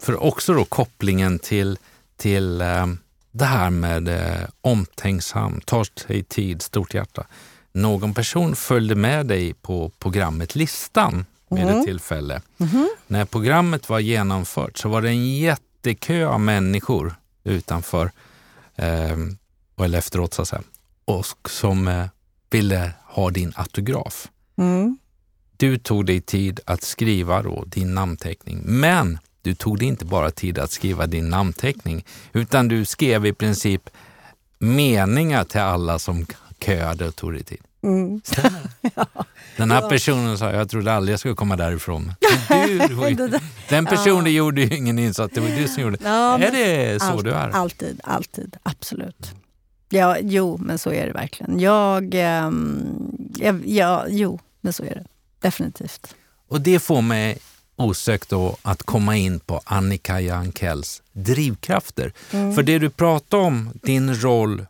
för också då kopplingen till, till eh, det här med eh, omtänksam, tar sig tid, stort hjärta. Någon person följde med dig på programmet Listan vid mm. ett tillfälle. Mm. När programmet var genomfört så var det en jättekö av människor utanför eh, eller efteråt så att säga, och som eh, ville ha din autograf. Mm. Du tog dig tid att skriva då din namnteckning, men du tog dig inte bara tid att skriva din namnteckning, utan du skrev i princip meningar till alla som köade och tog dig tid. Mm. *laughs* ja. Den här personen sa, jag trodde aldrig jag skulle komma därifrån. *laughs* Du, den personen ja. gjorde ju ingen insats, det var du som gjorde ja, Är det så all, du är? Alltid, alltid, absolut. Ja, jo, men så är det verkligen. Jag, ähm, jag, ja, jo, men så är det definitivt. Och det får mig osökt då att komma in på Annika Jankells drivkrafter. Mm. För det du pratar om, din roll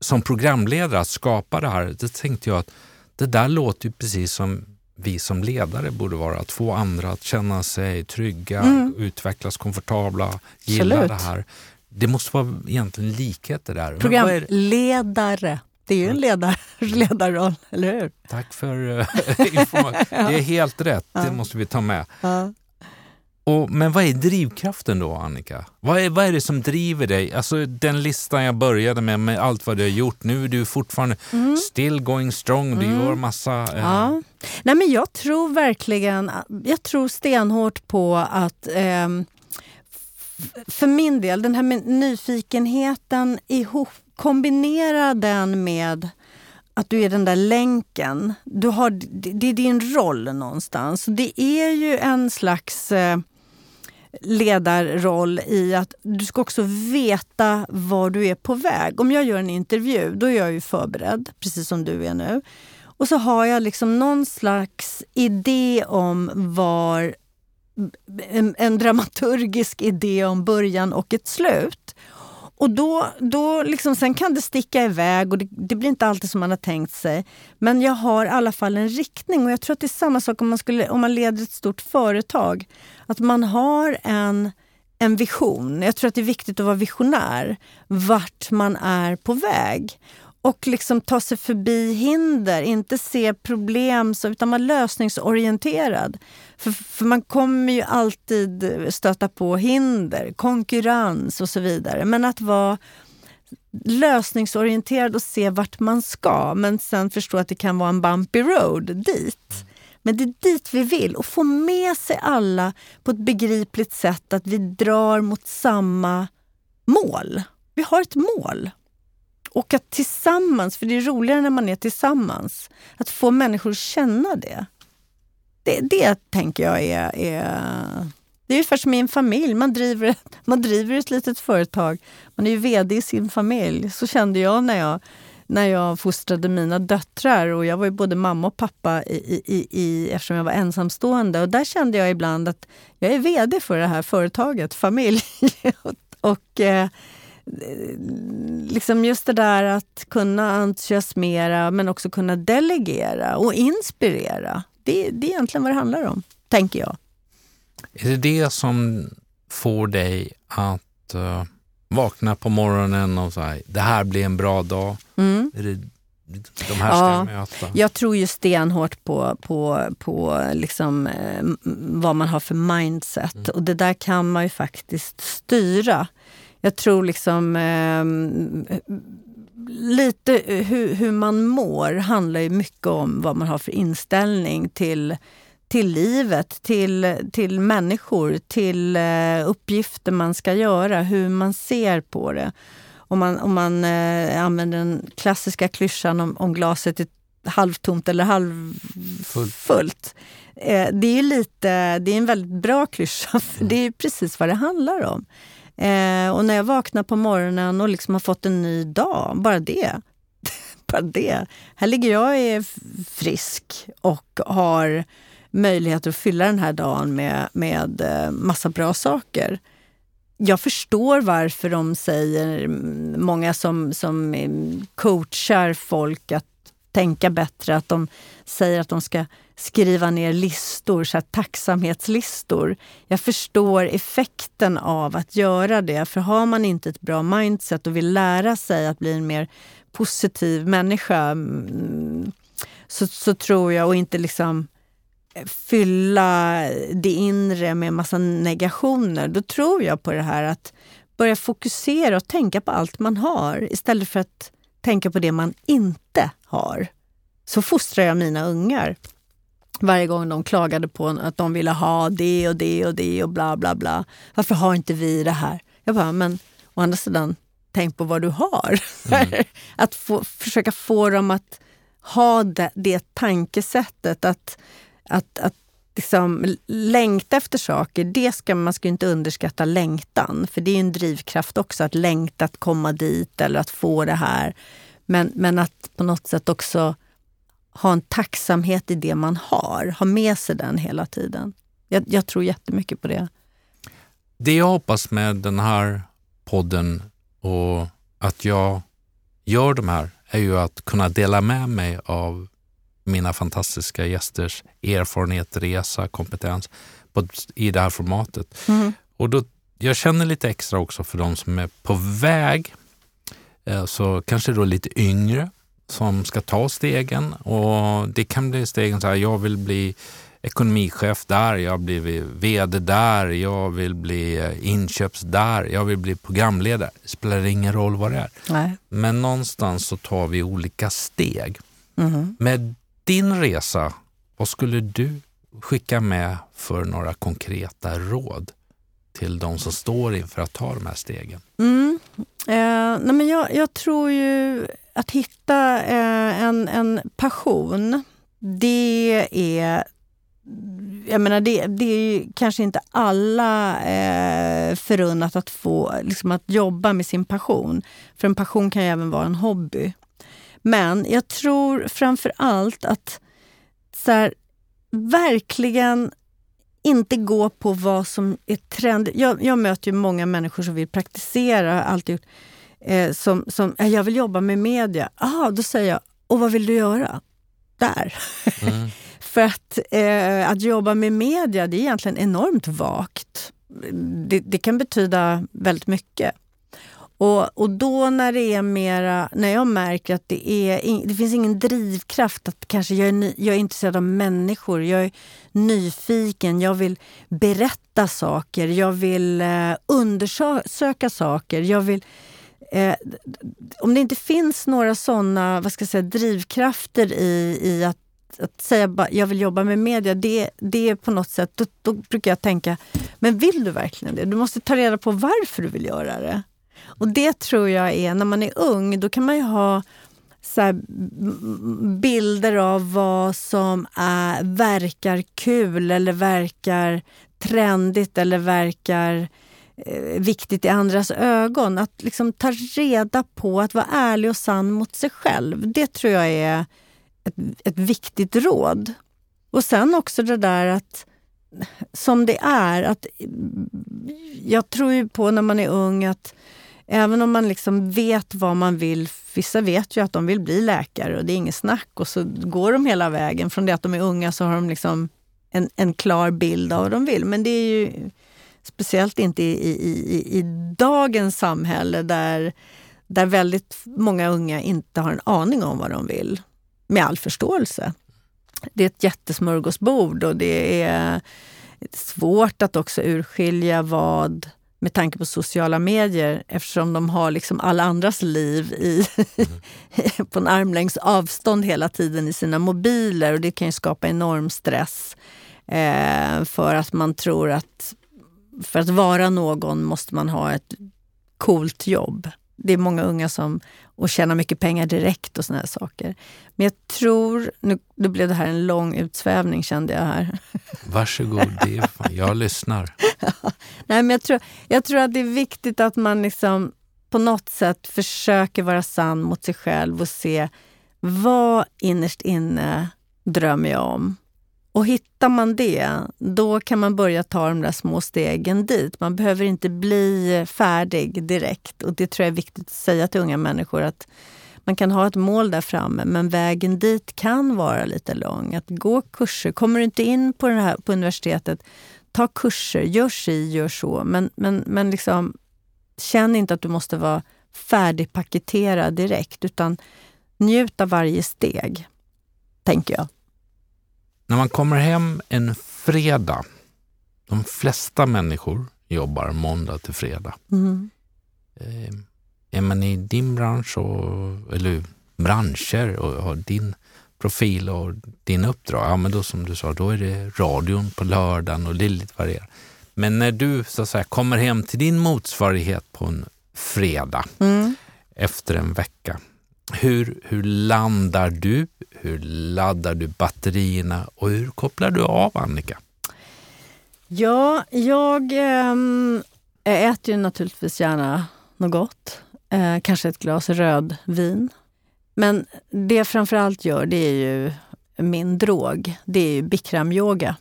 som programledare att skapa det här, det tänkte jag att det där låter ju precis som vi som ledare borde vara. Att få andra att känna sig trygga, mm. utvecklas komfortabla, gilla Absolut. det här. Det måste vara egentligen likheter där. Programledare. Det är ju en ledar, *laughs* ledarroll, eller hur? Tack för *laughs* uh, informationen. *laughs* Det är helt rätt, det måste vi ta med. Ja. Och, men vad är drivkraften då, Annika? Vad är, vad är det som driver dig? Alltså den listan jag började med, med allt vad du har gjort. Nu är du fortfarande mm. still going strong. Du mm. gör massa... Eh... Ja. Nej, men jag tror verkligen, jag tror stenhårt på att eh, för min del, den här nyfikenheten ihop, kombinera den med att du är den där länken. Du har, det är din roll någonstans. Det är ju en slags eh, ledarroll i att du ska också veta var du är på väg. Om jag gör en intervju, då är jag ju förberedd, precis som du är nu. Och så har jag liksom någon slags idé om var en, en dramaturgisk idé om början och ett slut. Och då, då liksom, sen kan det sticka iväg och det, det, blir inte alltid som man har tänkt sig. Men jag har i alla fall en riktning och jag tror att det är samma sak om man, skulle, om man leder ett stort företag. Att man har en, en vision. Jag tror att det är viktigt att vara visionär. Vart man är på väg och liksom ta sig förbi hinder, inte se problem utan vara lösningsorienterad. För, för, man kommer ju alltid stöta på hinder, konkurrens och så vidare. Men att vara lösningsorienterad och se vart man ska men sen förstå att det kan vara en bumpy road dit. Men det är dit vi vill och få med sig alla på ett begripligt sätt att vi drar mot samma mål. Vi har ett mål. Och att tillsammans, för det är roligare när man är tillsammans, att få människor att känna det. Det, det tänker jag är, är det är ungefär som i en familj. Man driver, *laughs* man driver ett litet företag. Man är ju vd i sin familj. Så kände jag när jag, när jag fostrade mina döttrar. Och Jag var ju både mamma och pappa i, i, i, eftersom jag var ensamstående. Och Där kände jag ibland att jag är vd för det här företaget, familj. *laughs* och, och eh, liksom just det där att kunna entusiasmera men också kunna delegera och inspirera. Det, det är egentligen vad det handlar om, tänker jag. Är det det som får dig att uh, vakna på morgonen och säga det här blir en bra dag? Mm. Är det de här ska ja, möta? Jag tror ju stenhårt på, på, på liksom, eh, vad man har för mindset. Mm. Och det där kan man ju faktiskt styra. Jag tror liksom eh, lite hur, hur man mår handlar ju mycket om vad man har för inställning till till livet, till, till människor, till uh, uppgifter man ska göra, hur man ser på det. Om man, om man uh, använder den klassiska klyschan om, om glaset är halvtomt eller halvfullt. Uh, det är lite, det är en väldigt bra klyscha, för det är precis vad det handlar om. Eh, och när jag vaknar på morgonen och liksom har fått en ny dag, bara det. *laughs* bara det. Här ligger jag och är frisk och har möjligheter att fylla den här dagen med, med eh, massa bra saker. Jag förstår varför de säger, mm, många som, som mm, coachar folk att tänka bättre, att de säger att de ska skriva ner listor, så här tacksamhetslistor. Jag förstår effekten av att göra det, för har man inte ett bra mindset och vill lära sig att bli en mer positiv människa mm, så, så tror jag, och inte liksom eh, fylla det inre med massa negationer, då tror jag på det här att börja fokusera och tänka på allt man har istället för att tänka på det man inte har. Så fostrar jag mina ungar. Varje gång de klagade på att de ville ha det och det och det och bla bla bla. Varför har inte vi det här? Jag bara, men å andra sidan, tänk på vad du har. Mm. *laughs* att få, försöka få dem att ha det, det tankesättet att att, att liksom längta efter saker, det ska, man ska inte underskatta längtan. För det är en drivkraft också, att längta, att komma dit eller att få det här. Men, men att på något sätt också ha en tacksamhet i det man har. Ha med sig den hela tiden. Jag, jag tror jättemycket på det. Det jag hoppas med den här podden och att jag gör de här är ju att kunna dela med mig av mina fantastiska gästers erfarenhet, resa, kompetens på, i det här formatet. Mm. Och då, jag känner lite extra också för de som är på väg, eh, så kanske då lite yngre, som ska ta stegen. Och Det kan bli stegen så här, jag vill bli ekonomichef där, jag blivit VD där, jag vill bli eh, inköps där, jag vill bli programledare. Det spelar ingen roll vad det är. Nej. Men någonstans så tar vi olika steg. Mm. Med din resa, vad skulle du skicka med för några konkreta råd till de som står inför att ta de här stegen? Mm. Eh, nej men jag, jag, tror ju att hitta eh, en, en passion, det är jag menar, det, det är kanske inte alla eh, förunnat att få liksom att jobba med sin passion. För en passion kan ju även vara en hobby. Men jag tror framför allt att så här, verkligen inte gå på vad som är trendigt. Jag, jag möter ju många människor som vill praktisera, alltid eh, som, som jag vill jobba med media. Ah, då säger jag, och vad vill du göra? Där. Mm. *laughs* För att, eh, att jobba med media, det är egentligen enormt vagt. Det, det kan betyda väldigt mycket. Och, och då när det är mera, när jag märker att det, är, det finns ingen drivkraft att kanske jag är, jag är intresserad av människor, jag är nyfiken, jag vill berätta saker, jag vill eh, undersöka saker, jag vill eh, om det inte finns några såna vad ska jag säga, drivkrafter i, i att att, säga att jag vill jobba med media, det, det är på något sätt, då, då, brukar jag tänka, men vill du verkligen det? Du måste ta reda på varför du vill göra det. Och det tror jag är, när man är ung, då kan man ju ha så bilder av vad som är, verkar kul eller verkar trendigt eller verkar eh, Eh, viktigt i andras ögon. Att liksom ta reda på att vara ärlig och sann mot sig själv. Det tror jag är ett, ett viktigt råd. Och sen också det där att som det är, att eh, jag tror ju på när man är ung att även om man liksom vet vad man vill, vissa vet ju att de vill bli läkare och det är inget snack och så går de hela vägen. Från det att de är unga så har de liksom en, en klar bild av vad de vill. Men det är ju speciellt inte i, i, i, i dagens samhälle där, där väldigt många unga inte har en aning om vad de vill. Med all förståelse. Det är ett jättesmörgåsbord och det är svårt att också urskilja vad med tanke på sociala medier eftersom de har liksom alla andras liv i, mm. *laughs* på en armlängds avstånd hela tiden i sina mobiler. och Det kan ju skapa enorm stress eh, för att man tror att för att vara någon måste man ha ett coolt jobb. Det är många unga som och tjänar mycket pengar direkt och såna här saker. Men jag tror, nu, nu blev det här en lång utsvävning kände jag här. *laughs* Varsågod, det är fan, jag lyssnar. *laughs* Nej, men jag, tror, jag tror att det är viktigt att man liksom på något sätt försöker vara sann mot sig själv och se vad innerst inne drömmer jag om? Och hittar man det, då kan man börja ta de där små stegen dit. Man behöver inte bli färdig direkt. Och det tror jag är viktigt att säga till unga människor att man kan ha ett mål där framme, men vägen dit kan vara lite lång. Att gå kurser. Kommer du inte in på, det här, på universitetet, ta kurser. Gör si, gör så. Men, men, men liksom, känn inte att du måste vara färdigpaketerad direkt, utan njut av varje steg, tänker jag. När man kommer hem en fredag, de flesta människor jobbar måndag till fredag. Mm. Eh, är man i din bransch, och, eller branscher och har din profil och din uppdrag, ja men då som du sa, då är det radion på lördagen och det är lite varierat. Men när du så att säga kommer hem till din motsvarighet på en fredag mm. efter en vecka, hur, hur landar du? Hur laddar du batterierna och hur kopplar du av Annika? Ja, jag ähm, äter ju naturligtvis gärna något gott. Eh, kanske ett glas rödvin. Men det jag framförallt gör, det är ju min drog. Det är ju bikramyoga.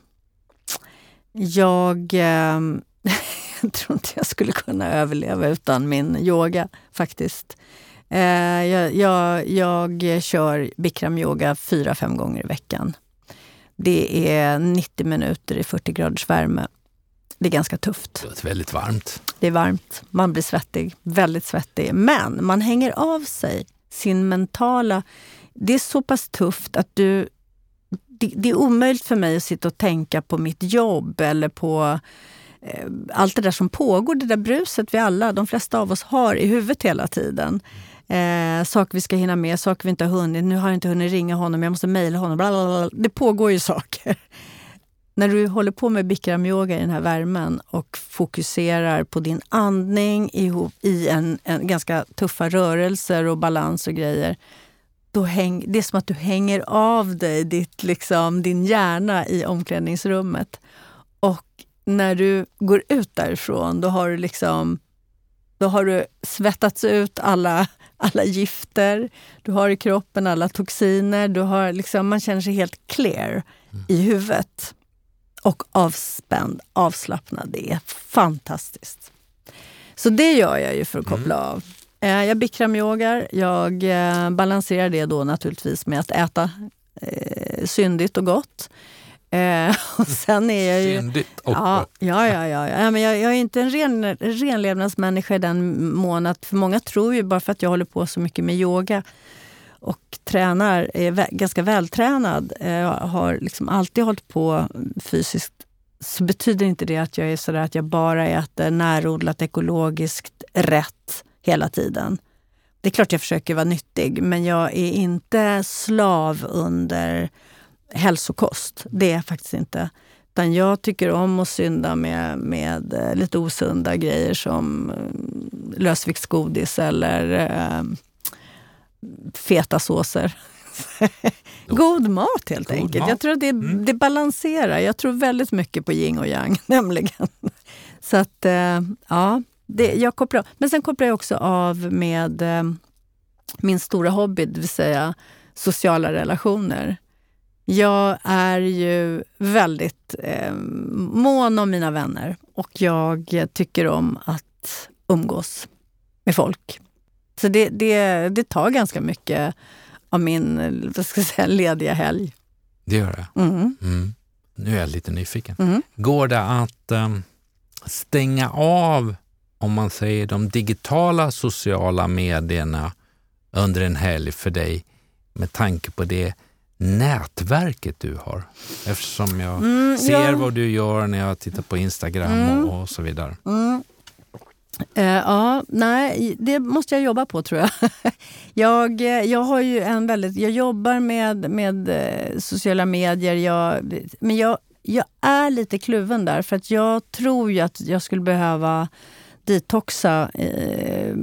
Jag, eh, *laughs* jag tror inte jag skulle kunna överleva utan min yoga faktiskt. Eh, jag, jag, jag kör bikramyoga fyra, fem gånger i veckan. Det är 90 minuter i 40 graders värme. Det är ganska tufft. Det är väldigt varmt. Det är varmt. Man blir svettig. Väldigt svettig. Men man hänger av sig sin mentala... Det är så pass tufft att du... Det, det är omöjligt för mig att sitta och tänka på mitt jobb eller på eh, allt det där som pågår, det där bruset vi alla, de flesta av oss har i huvudet hela tiden. Eh, saker vi ska hinna med, saker vi inte har hunnit. Nu har jag inte hunnit ringa honom, jag måste mejla honom. Bla bla bla. Det pågår ju saker. *laughs* När du håller på med bikramyoga i den här värmen och fokuserar på din andning ihop i en, en ganska tuffa rörelser och balans och grejer. Då häng, det är som att du hänger av dig ditt, liksom, din hjärna i omklädningsrummet. Och när du går ut därifrån, då har du liksom då har du svettats ut alla alla gifter du har i kroppen, alla toxiner. Du har liksom, man känner sig helt clear mm. i huvudet. Och avspänd, avslappnad. Det är fantastiskt. Så det gör jag ju för att koppla mm. av. Eh, jag bikramyogar. Jag eh, balanserar det då naturligtvis med att äta eh, syndigt och gott. Eh, *laughs* och sen är jag ju... Syndigt och ja, ja, ja, ja, ja. Men jag, jag är inte en ren, renlevnadsmänniska i den mån att för många tror ju bara för att jag håller på så mycket med yoga och tränar, är vä ganska vältränad, eh, har liksom alltid hållit på fysiskt så betyder inte det att jag är sådär att jag bara äter närodlat, ekologiskt, rätt hela tiden. Det är klart jag försöker vara nyttig, men jag är inte slav under hälsokost. Det är jag faktiskt inte. Utan jag tycker om att synda med, med eh, lite osunda grejer som eh, lösviktsgodis eller eh, feta såser. God mat helt God enkelt. mat. Jag tror att det, Mm. det balanserar. Jag tror väldigt mycket på yin och yang *laughs* nämligen. Så att, eh, ja, det, jag kopplar. Men sen kopplar jag också av med eh, min stora hobby, det vill säga sociala relationer. Jag är ju väldigt eh, mån om mina vänner och jag tycker om att umgås med folk. Så det, det, det tar ganska mycket av min vad ska jag säga, lediga helg. Det gör det. Mm. Mm. Nu är jag lite nyfiken. Mm. Går det att ehm, stänga av, om man säger de digitala sociala medierna under en helg för dig med tanke på det nätverket du har? Eftersom jag Mm, ser ja. vad du gör när jag tittar på Instagram Mm. och, och så vidare. Mm. Eh, ja, nej, det måste jag jobba på tror jag. *laughs* jag, eh, jag har ju en väldigt, jag jobbar med, med eh, sociala medier, jag, men jag, jag är lite kluven där för att jag tror ju att jag skulle behöva detoxa eh,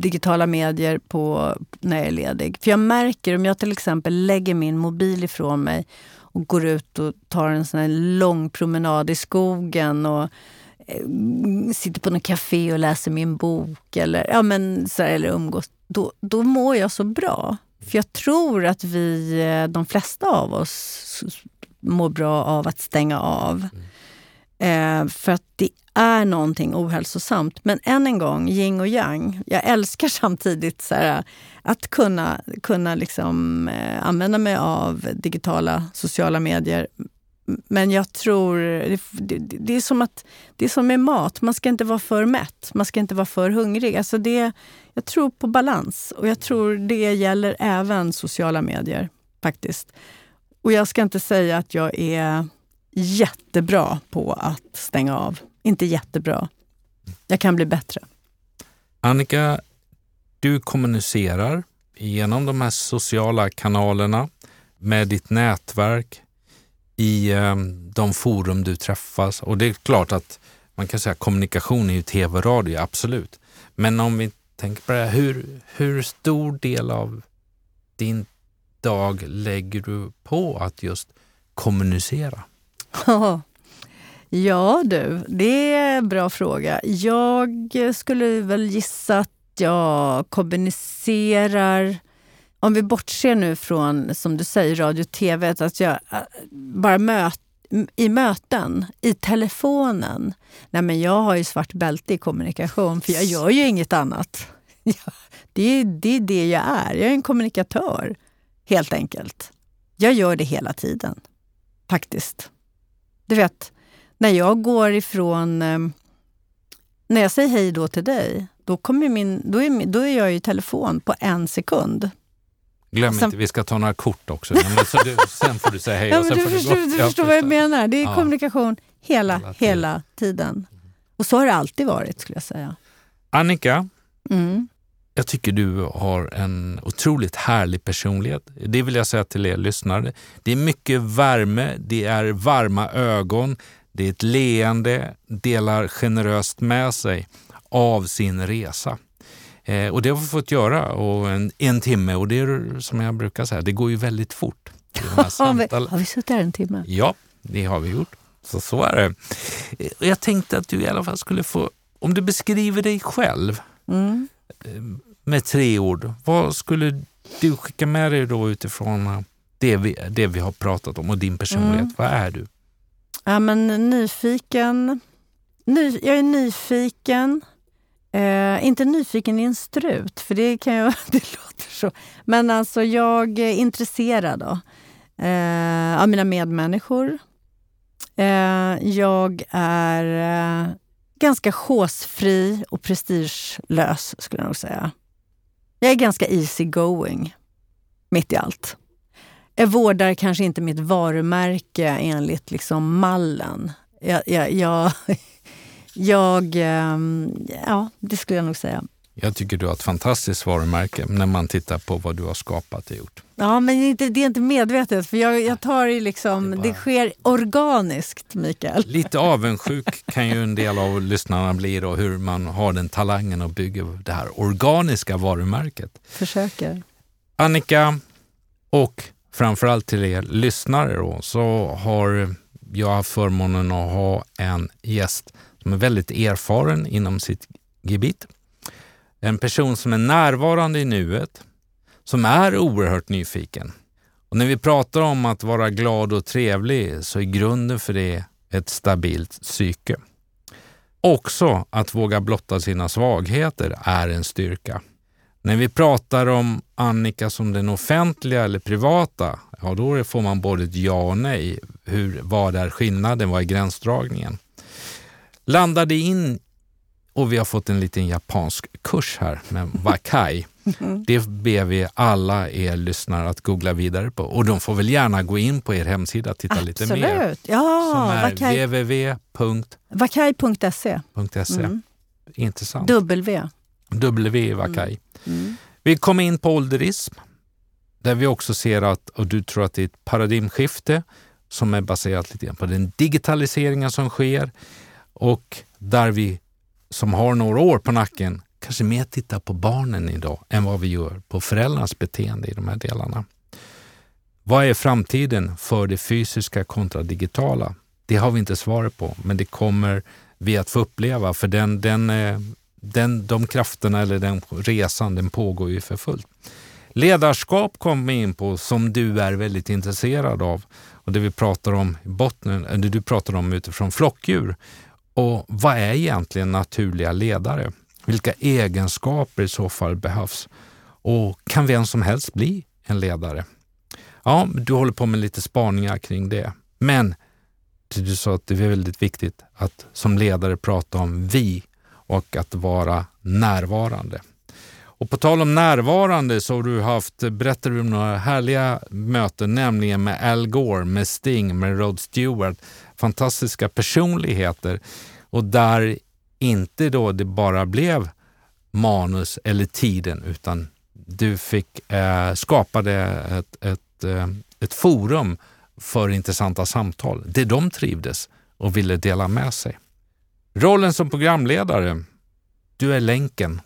digitala medier på, när jag är ledig. För jag märker om jag till exempel lägger min mobil ifrån mig och går ut och tar en sån lång promenad i skogen och eh, sitter på något café och läser min bok eller, ja, men, så här, eller umgås, då, då mår jag så bra. För jag tror att vi, eh, de flesta av oss, mår bra av att stänga av. Eh, för att det är någonting ohälsosamt. Men än en gång, yin och yang. Jag älskar *laughs* samtidigt så här, att kunna, kunna liksom, eh, använda mig av digitala sociala medier. Men jag tror, det, det, det, är som att, det är som med mat, man ska inte vara för mätt, man ska inte vara för hungrig. Alltså det, jag tror på balans och jag tror det gäller även sociala medier faktiskt. Och jag ska inte säga att jag är jättebra på att stänga av. Inte jättebra. Jag kan bli bättre. Annika, du kommunicerar genom de här sociala kanalerna med ditt nätverk i eh, de forum du träffas. Och det är klart att man kan säga kommunikation är ju tv och radio, absolut. Men om vi tänker på det här, hur, hur stor del av din dag lägger du på att just kommunicera? *laughs* Ja Ja du, det är en bra fråga. Jag skulle väl gissa att jag kommunicerar om vi bortser nu från, som du säger, radio och tv, att jag äh, bara möt, i möten, i telefonen. Nej, men jag har ju svart bälte i kommunikation, för jag gör ju inget annat. *laughs* Det är, det är det jag är. Jag är en kommunikatör, helt enkelt. Jag gör det hela tiden, faktiskt. Du vet, när jag går ifrån... eh, När jag säger hej då till dig, då, kommer min, då, är, då är jag i telefon på en sekund. Glöm Sen- inte, vi ska ta några kort också. Så du, sen får du säga hej. Ja, och men du får förstår, du Ja, förstår vad jag menar. Det är Ja. kommunikation hela, Hela hela, tiden. tiden. Och så har det alltid varit, skulle jag säga. Annika, Mm. Jag tycker du har en otroligt härlig personlighet. Det vill jag säga till er lyssnare. Det är mycket värme, det är varma ögon, det är ett leende, delar generöst med sig av sin resa. Eh, och det har vi fått göra och en, en timme och det är som jag brukar säga, det går ju väldigt fort. *laughs* Har, vi, har vi suttit här en timme? Ja, det har vi gjort. Så så är det. Eh, och Jag tänkte att du i alla fall skulle få, om du beskriver dig själv Mm. med tre ord, vad skulle du skicka med dig då utifrån eh, det vi, det vi har pratat om och din personlighet? Mm. Vad är du? Ja, men nyfiken. Ny, jag är nyfiken. Eh, inte nyfiken i en strut, för det kan jag... *laughs* Det låter så. Men alltså, jag är intresserad då, eh, av mina medmänniskor. Eh, jag är eh, ganska chosefri och prestigelös, skulle jag nog säga. Jag är ganska easy going, mitt i allt. Jag vårdar kanske inte mitt varumärke enligt liksom mallen. Jag, jag, jag, *laughs* jag, ehm, ja, det skulle jag nog säga. Jag tycker du har ett fantastiskt varumärke när man tittar på vad du har skapat och gjort. Ja, men inte, det är inte medvetet. För jag, jag tar det liksom, det, bara... det, sker organiskt, Mikael. *laughs* Lite avundsjuk kan ju en del av lyssnarna bli då, hur man har den talangen och bygger det här organiska varumärket. Försöker. Annika och framförallt till er lyssnare då, så har jag haft förmånen att ha en gäst som är väldigt erfaren inom sitt gebit. En person som är närvarande i nuet, som är oerhört nyfiken. Och när vi pratar om att vara glad och trevlig så är grunden för det ett stabilt psyke. Också att våga blotta sina svagheter är en styrka. När vi pratar om Annika som den offentliga eller privata, ja då får man både ett ja och nej. Hur, vad är skillnaden? Vad är gränsdragningen? Landade in och vi har fått en liten japansk kurs här med Wakai. Det ber vi alla er lyssnare att googla vidare på. Och de får väl gärna gå in på er hemsida och titta Absolut. lite mer. Ja, som är www.wakai.se. Mm. Intressant. W. W Wakai. Mm. Vi kommer in på ålderism där vi också ser att, och du tror att det är ett paradigmskifte som är baserat lite på den digitaliseringen som sker och där vi som har några år på nacken kanske mer tittar på barnen idag än vad vi gör på föräldrarnas beteende i de här delarna. Vad är framtiden för det fysiska kontra digitala? Det har vi inte svaret på, men det kommer vi att få uppleva för den, den, eh, den, de krafterna eller den resan den pågår ju för fullt. Ledarskap kom vi in på som du är väldigt intresserad av och det vi pratar om i botten, det du pratar om utifrån flockdjur. Och vad är egentligen naturliga ledare? Vilka egenskaper i så fall behövs? Och kan vem som helst bli en ledare? Ja, du håller på med lite spaningar kring det. Men du sa att det är väldigt viktigt att som ledare prata om vi och att vara närvarande. Och på tal om närvarande så har du haft, berättar du om några härliga möten, nämligen med Al Gore, med Sting, med Rod Stewart. Fantastiska personligheter och där inte då det bara blev manus eller tiden utan du fick eh, skapade ett, ett, eh, ett forum för intressanta samtal Det de trivdes och ville dela med sig. Rollen som programledare, du är länken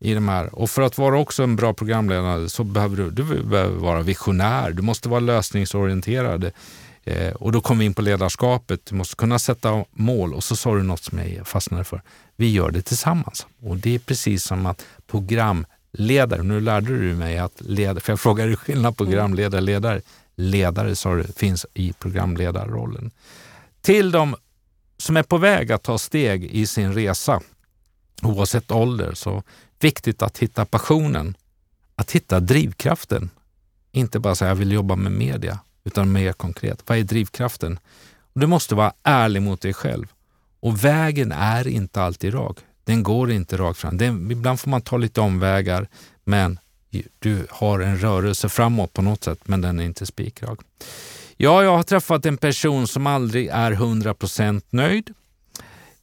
i de här. Och för att vara också en bra programledare så behöver du, du behöver vara visionär, du måste vara lösningsorienterad. Eh, och då kommer vi in på ledarskapet, du måste kunna sätta mål och så sa du något som jag fastnade för. Vi gör det tillsammans. Och det är precis som att programledare, nu lärde du mig att leda, för jag frågade skillnad på mm. programledare och ledare. Ledare sa du, finns i programledarrollen. Till de som är på väg att ta steg i sin resa, oavsett ålder, så viktigt att hitta passionen, att hitta drivkraften. Inte bara säga jag vill jobba med media, utan mer konkret. Vad är drivkraften? Du måste vara ärlig mot dig själv. Och vägen är inte alltid rak. Den går inte rakt fram. Den, ibland får man ta lite omvägar, men du har en rörelse framåt på något sätt, men den är inte spikrak. Ja, jag har träffat en person som aldrig är 100% nöjd.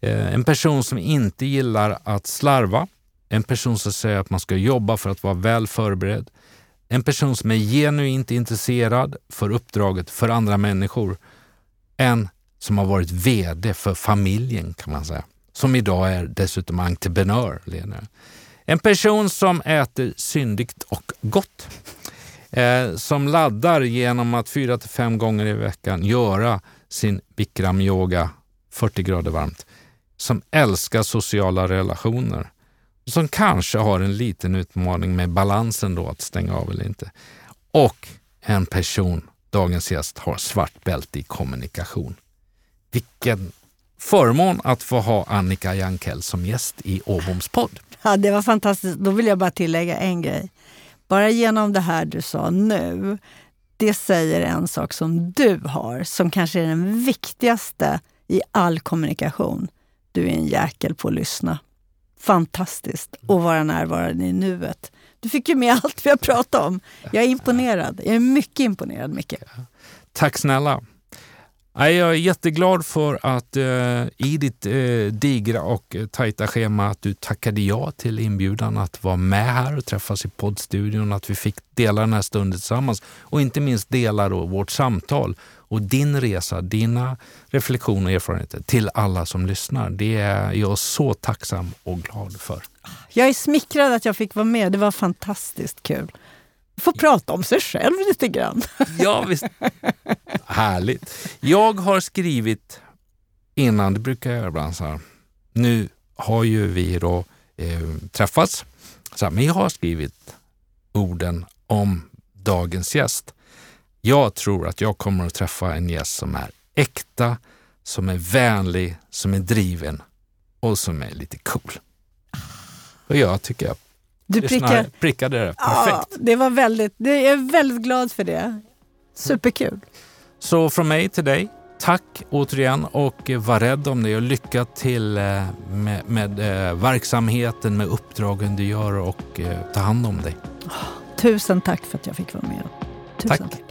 Eh, en person som inte gillar att slarva. En person som säger att man ska jobba för att vara väl förberedd. En person som är genuint intresserad för uppdraget för andra människor. En som har varit VD för familjen kan man säga. Som idag är dessutom entreprenör. En person som äter syndigt och gott. Eh, som laddar genom att fyra till fem gånger i veckan göra sin Bikram yoga 40 grader varmt. Som älskar sociala relationer som kanske har en liten utmaning med balansen då, att stänga av eller inte. Och en person, dagens gäst, har svart bälte i kommunikation. Vilken förmån att få ha Annika Jankell som gäst i Åboms podd. Ja, det var fantastiskt. Då vill jag bara tillägga en grej. Bara genom det här du sa nu, det säger en sak som du har, som kanske är den viktigaste i all kommunikation. Du är en jäkel på att lyssna fantastiskt att vara närvarande i nuet. Du fick ju med allt vi har pratat om. Jag är imponerad. Jag är mycket imponerad, Micke. Tack snälla. Jag är jätteglad för att eh, i ditt eh, digra och eh, tajta schema att du tackade ja till inbjudan att vara med här och träffas i poddstudion, att vi fick dela den här stunden tillsammans och inte minst dela då vårt samtal och din resa, dina reflektioner och erfarenheter till alla som lyssnar. Det är jag så tacksam och glad för. Jag är smickrad att jag fick vara med. Det var fantastiskt kul. Få prata om sig själv lite grann. *laughs* Ja, visst. Härligt. Jag har skrivit innan, det brukar jag göra ibland så här. Nu har ju vi då eh, träffats, så här, men jag har skrivit orden om dagens gäst. Jag tror att jag kommer att träffa en gäst som är äkta, som är vänlig, som är driven och som är lite cool. Och jag tycker jag du prickar, prickade det perfekt. Ja, det var väldigt, jag är väldigt glad för det. Superkul. Så från mig till dig, tack återigen och var rädd om dig och lycka till eh, med, med eh, verksamheten, med uppdragen du gör och eh, ta hand om dig. Tusen tack för att jag fick vara med. Tusen tack. tack.